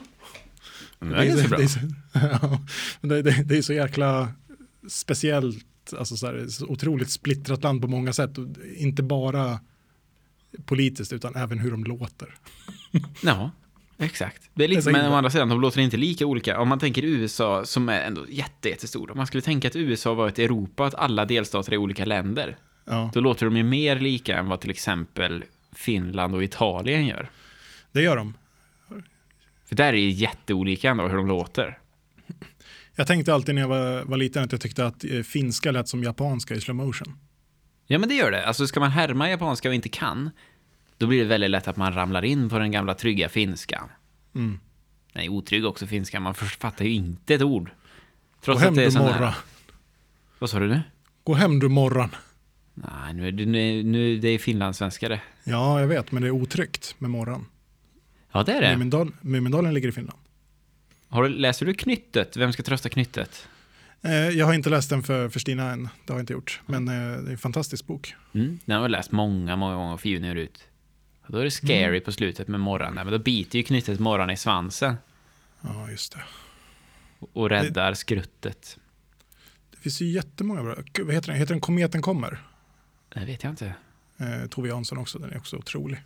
det, är, det, är, det, är så, det, det, det är så jäkla speciellt alltså så här, så otroligt splittrat land på många sätt. Inte bara politiskt utan även hur de låter. Ja, exakt. Det är lite, men å andra sidan, de låter inte lika olika. Om man tänker USA som är ändå jätte, jättestor. Om man skulle tänka att USA var ett Europa, att alla delstater är olika länder. Ja. Då låter de ju mer lika än vad till exempel Finland och Italien gör. Det gör de. För där är det jätteolika ändå hur de låter. Jag tänkte alltid när jag var, var liten att jag tyckte att eh, finska lät som japanska i slow motion. Ja, men det gör det. Alltså, ska man härma japanska och inte kan, då blir det väldigt lätt att man ramlar in på den gamla trygga finskan. Mm. Nej, otrygg också finska. Man fattar ju inte ett ord. Trots Gå hem att det är du morra. Vad sa du nu? Gå hem du morran. Nej, nu är det, nu, nu, det är finlandssvenska det. Ja, jag vet, men det är otryggt med morran. Ja, det är det. Mumindal, Mumindalen ligger i Finland. Har du, läser du Knyttet? Vem ska trösta Knyttet? Eh, jag har inte läst den för, för Stina än, det har jag inte gjort. Men eh, det är en fantastisk bok. Mm, den har jag läst många, många gånger för junior ut. Och då är det scary Mm. på slutet med där, men då biter ju knyttet morran i svansen Ja, just det. och räddar skruttet. Det finns ju jättemånga bra. Vad heter den? Heter den Kometen kommer? Det vet jag inte. Eh, Tove Jansson också, den är också otrolig.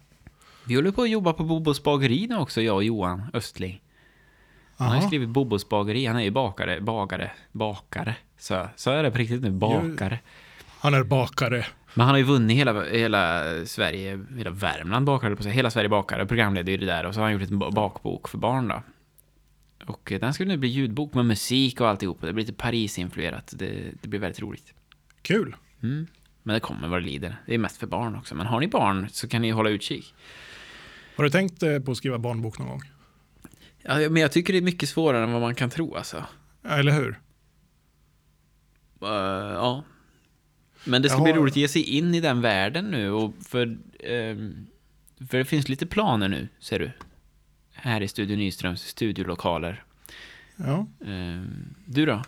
Vi håller på att jobba på Bobos bageri nu också, jag och Johan Östling. Han har ju skrivit Bobos bageri, han är ju bakare, bagare, bakare. Så, så är det på riktigt nu, bakare. Han är bakare. Men han har ju vunnit hela, hela Sverige, hela Värmland bakare, på sig. hela Sverige bakare, programledare ju det där. Och så har han gjort en ba- bakbok för barn då. Och eh, den skulle nu bli ljudbok med musik och alltihop. Det blir lite Paris-influerat. Det, det blir väldigt roligt. Kul. Mm. Men det kommer vad det lider. Det är mest för barn också. Men har ni barn så kan ni hålla utkik. Har du tänkt eh, på att skriva barnbok någon gång? Ja, men jag tycker det är mycket svårare än vad man kan tro alltså. Ja, Eller hur? Eh, ja. Men det ska Jag bli roligt att ge sig in i den världen nu. Och för, ehm, för det finns lite planer nu, ser du. Här i Studio Nyströms studiolokaler. Ja. Ehm, du då?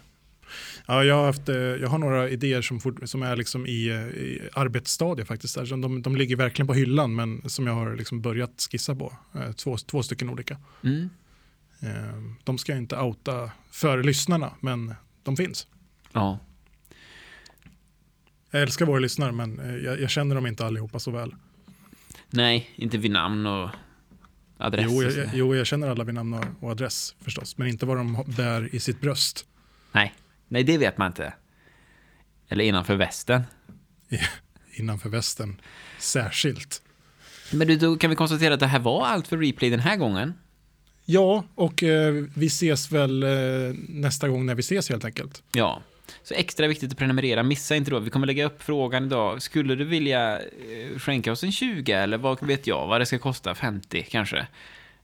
Ja, jag, har haft, eh, jag har några idéer som, fort, som är liksom i, eh, i arbetsstadie faktiskt. De, de ligger verkligen på hyllan men som jag har liksom börjat skissa på. Två, två stycken olika. Mm. Eh, De ska inte outa för lyssnarna men de finns. Ja. Jag älskar våra lyssnare men eh, jag, jag känner dem inte allihopa så väl. Nej, inte vid namn och adress. Jo jag, jo, jag känner alla vid namn och, och adress förstås. Men inte vad de bär i sitt bröst. Nej. Nej, det vet man inte. Eller innanför västen. Innanför västen särskilt. Men du, då kan vi konstatera att det här var allt för replay den här gången. Ja, och eh, vi ses väl eh, nästa gång när vi ses helt enkelt. Ja. Så extra viktigt att prenumerera. Missa inte då. Vi kommer lägga upp frågan idag. Skulle du vilja eh, skänka oss en 20 eller vad vet jag vad det ska kosta? 50 kanske?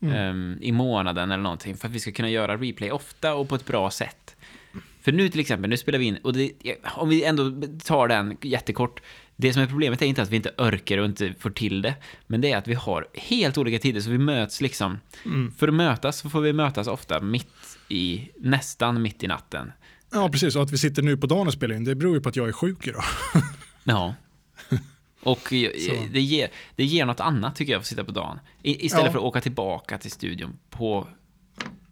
Ehm, I månaden eller någonting. För att vi ska kunna göra replay ofta och på ett bra sätt. För nu till exempel, nu spelar vi in, och det, om vi ändå tar den jättekort. Det som är problemet är inte att vi inte örker och inte får till det, men det är att vi har helt olika tider, så vi möts liksom. För att mötas så får vi mötas ofta mitt i, nästan mitt i natten. Ja, precis. Och att vi sitter nu på dagen och spelar in, det beror ju på att jag är sjuk idag. Ja. Och det ger, det ger något annat tycker jag, att sitta på dagen. I, istället Ja. för att åka tillbaka till studion på,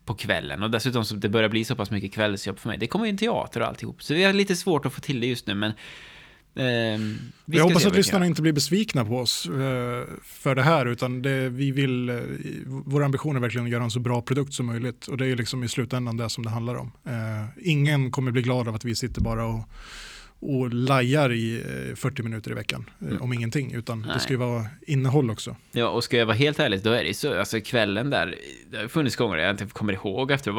på kvällen. Och dessutom så det börjar bli så pass mycket kvällsjobb för mig. Det kommer ju en teater och alltihop. Så vi har lite svårt att få till det just nu, men... ehm, vi jag hoppas att lyssnarna inte blir besvikna på oss eh, för det här, utan det, vi vill, eh, vår ambition är verkligen att göra en så bra produkt som möjligt. Och det är liksom i slutändan det som det handlar om. Eh, ingen kommer bli glad av att vi sitter bara och, och lajar i eh, 40 minuter i veckan eh, om ingenting, utan Nej. det ska ju vara innehåll också. Ja, och ska jag vara helt ärlig, då är det så, alltså kvällen där, det har funnits gånger jag inte kommer ihåg efter,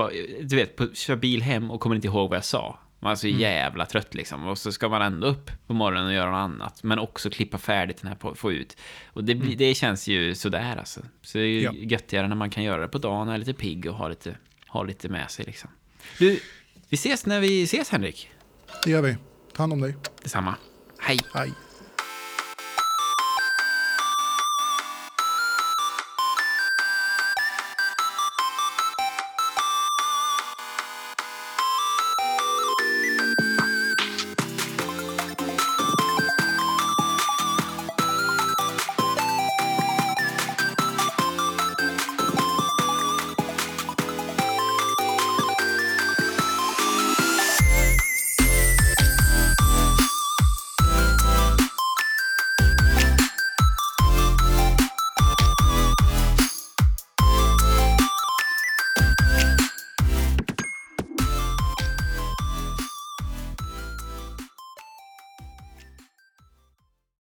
du vet, på, kör bil hem och kommer inte ihåg vad jag sa. Man är så Mm. jävla trött liksom, och så ska man ändå upp på morgonen och göra något annat, men också klippa färdigt den här, på, få ut. Och det, blir- det känns ju sådär alltså. Så det är ju Mm. Ja. göttigare när man kan göra det på dagen, och är lite pigg och ha lite, ha lite med sig liksom. Du, vi ses när vi ses Henrik. Det gör vi. Ta hand om dig. Detsamma. Hej. Hej.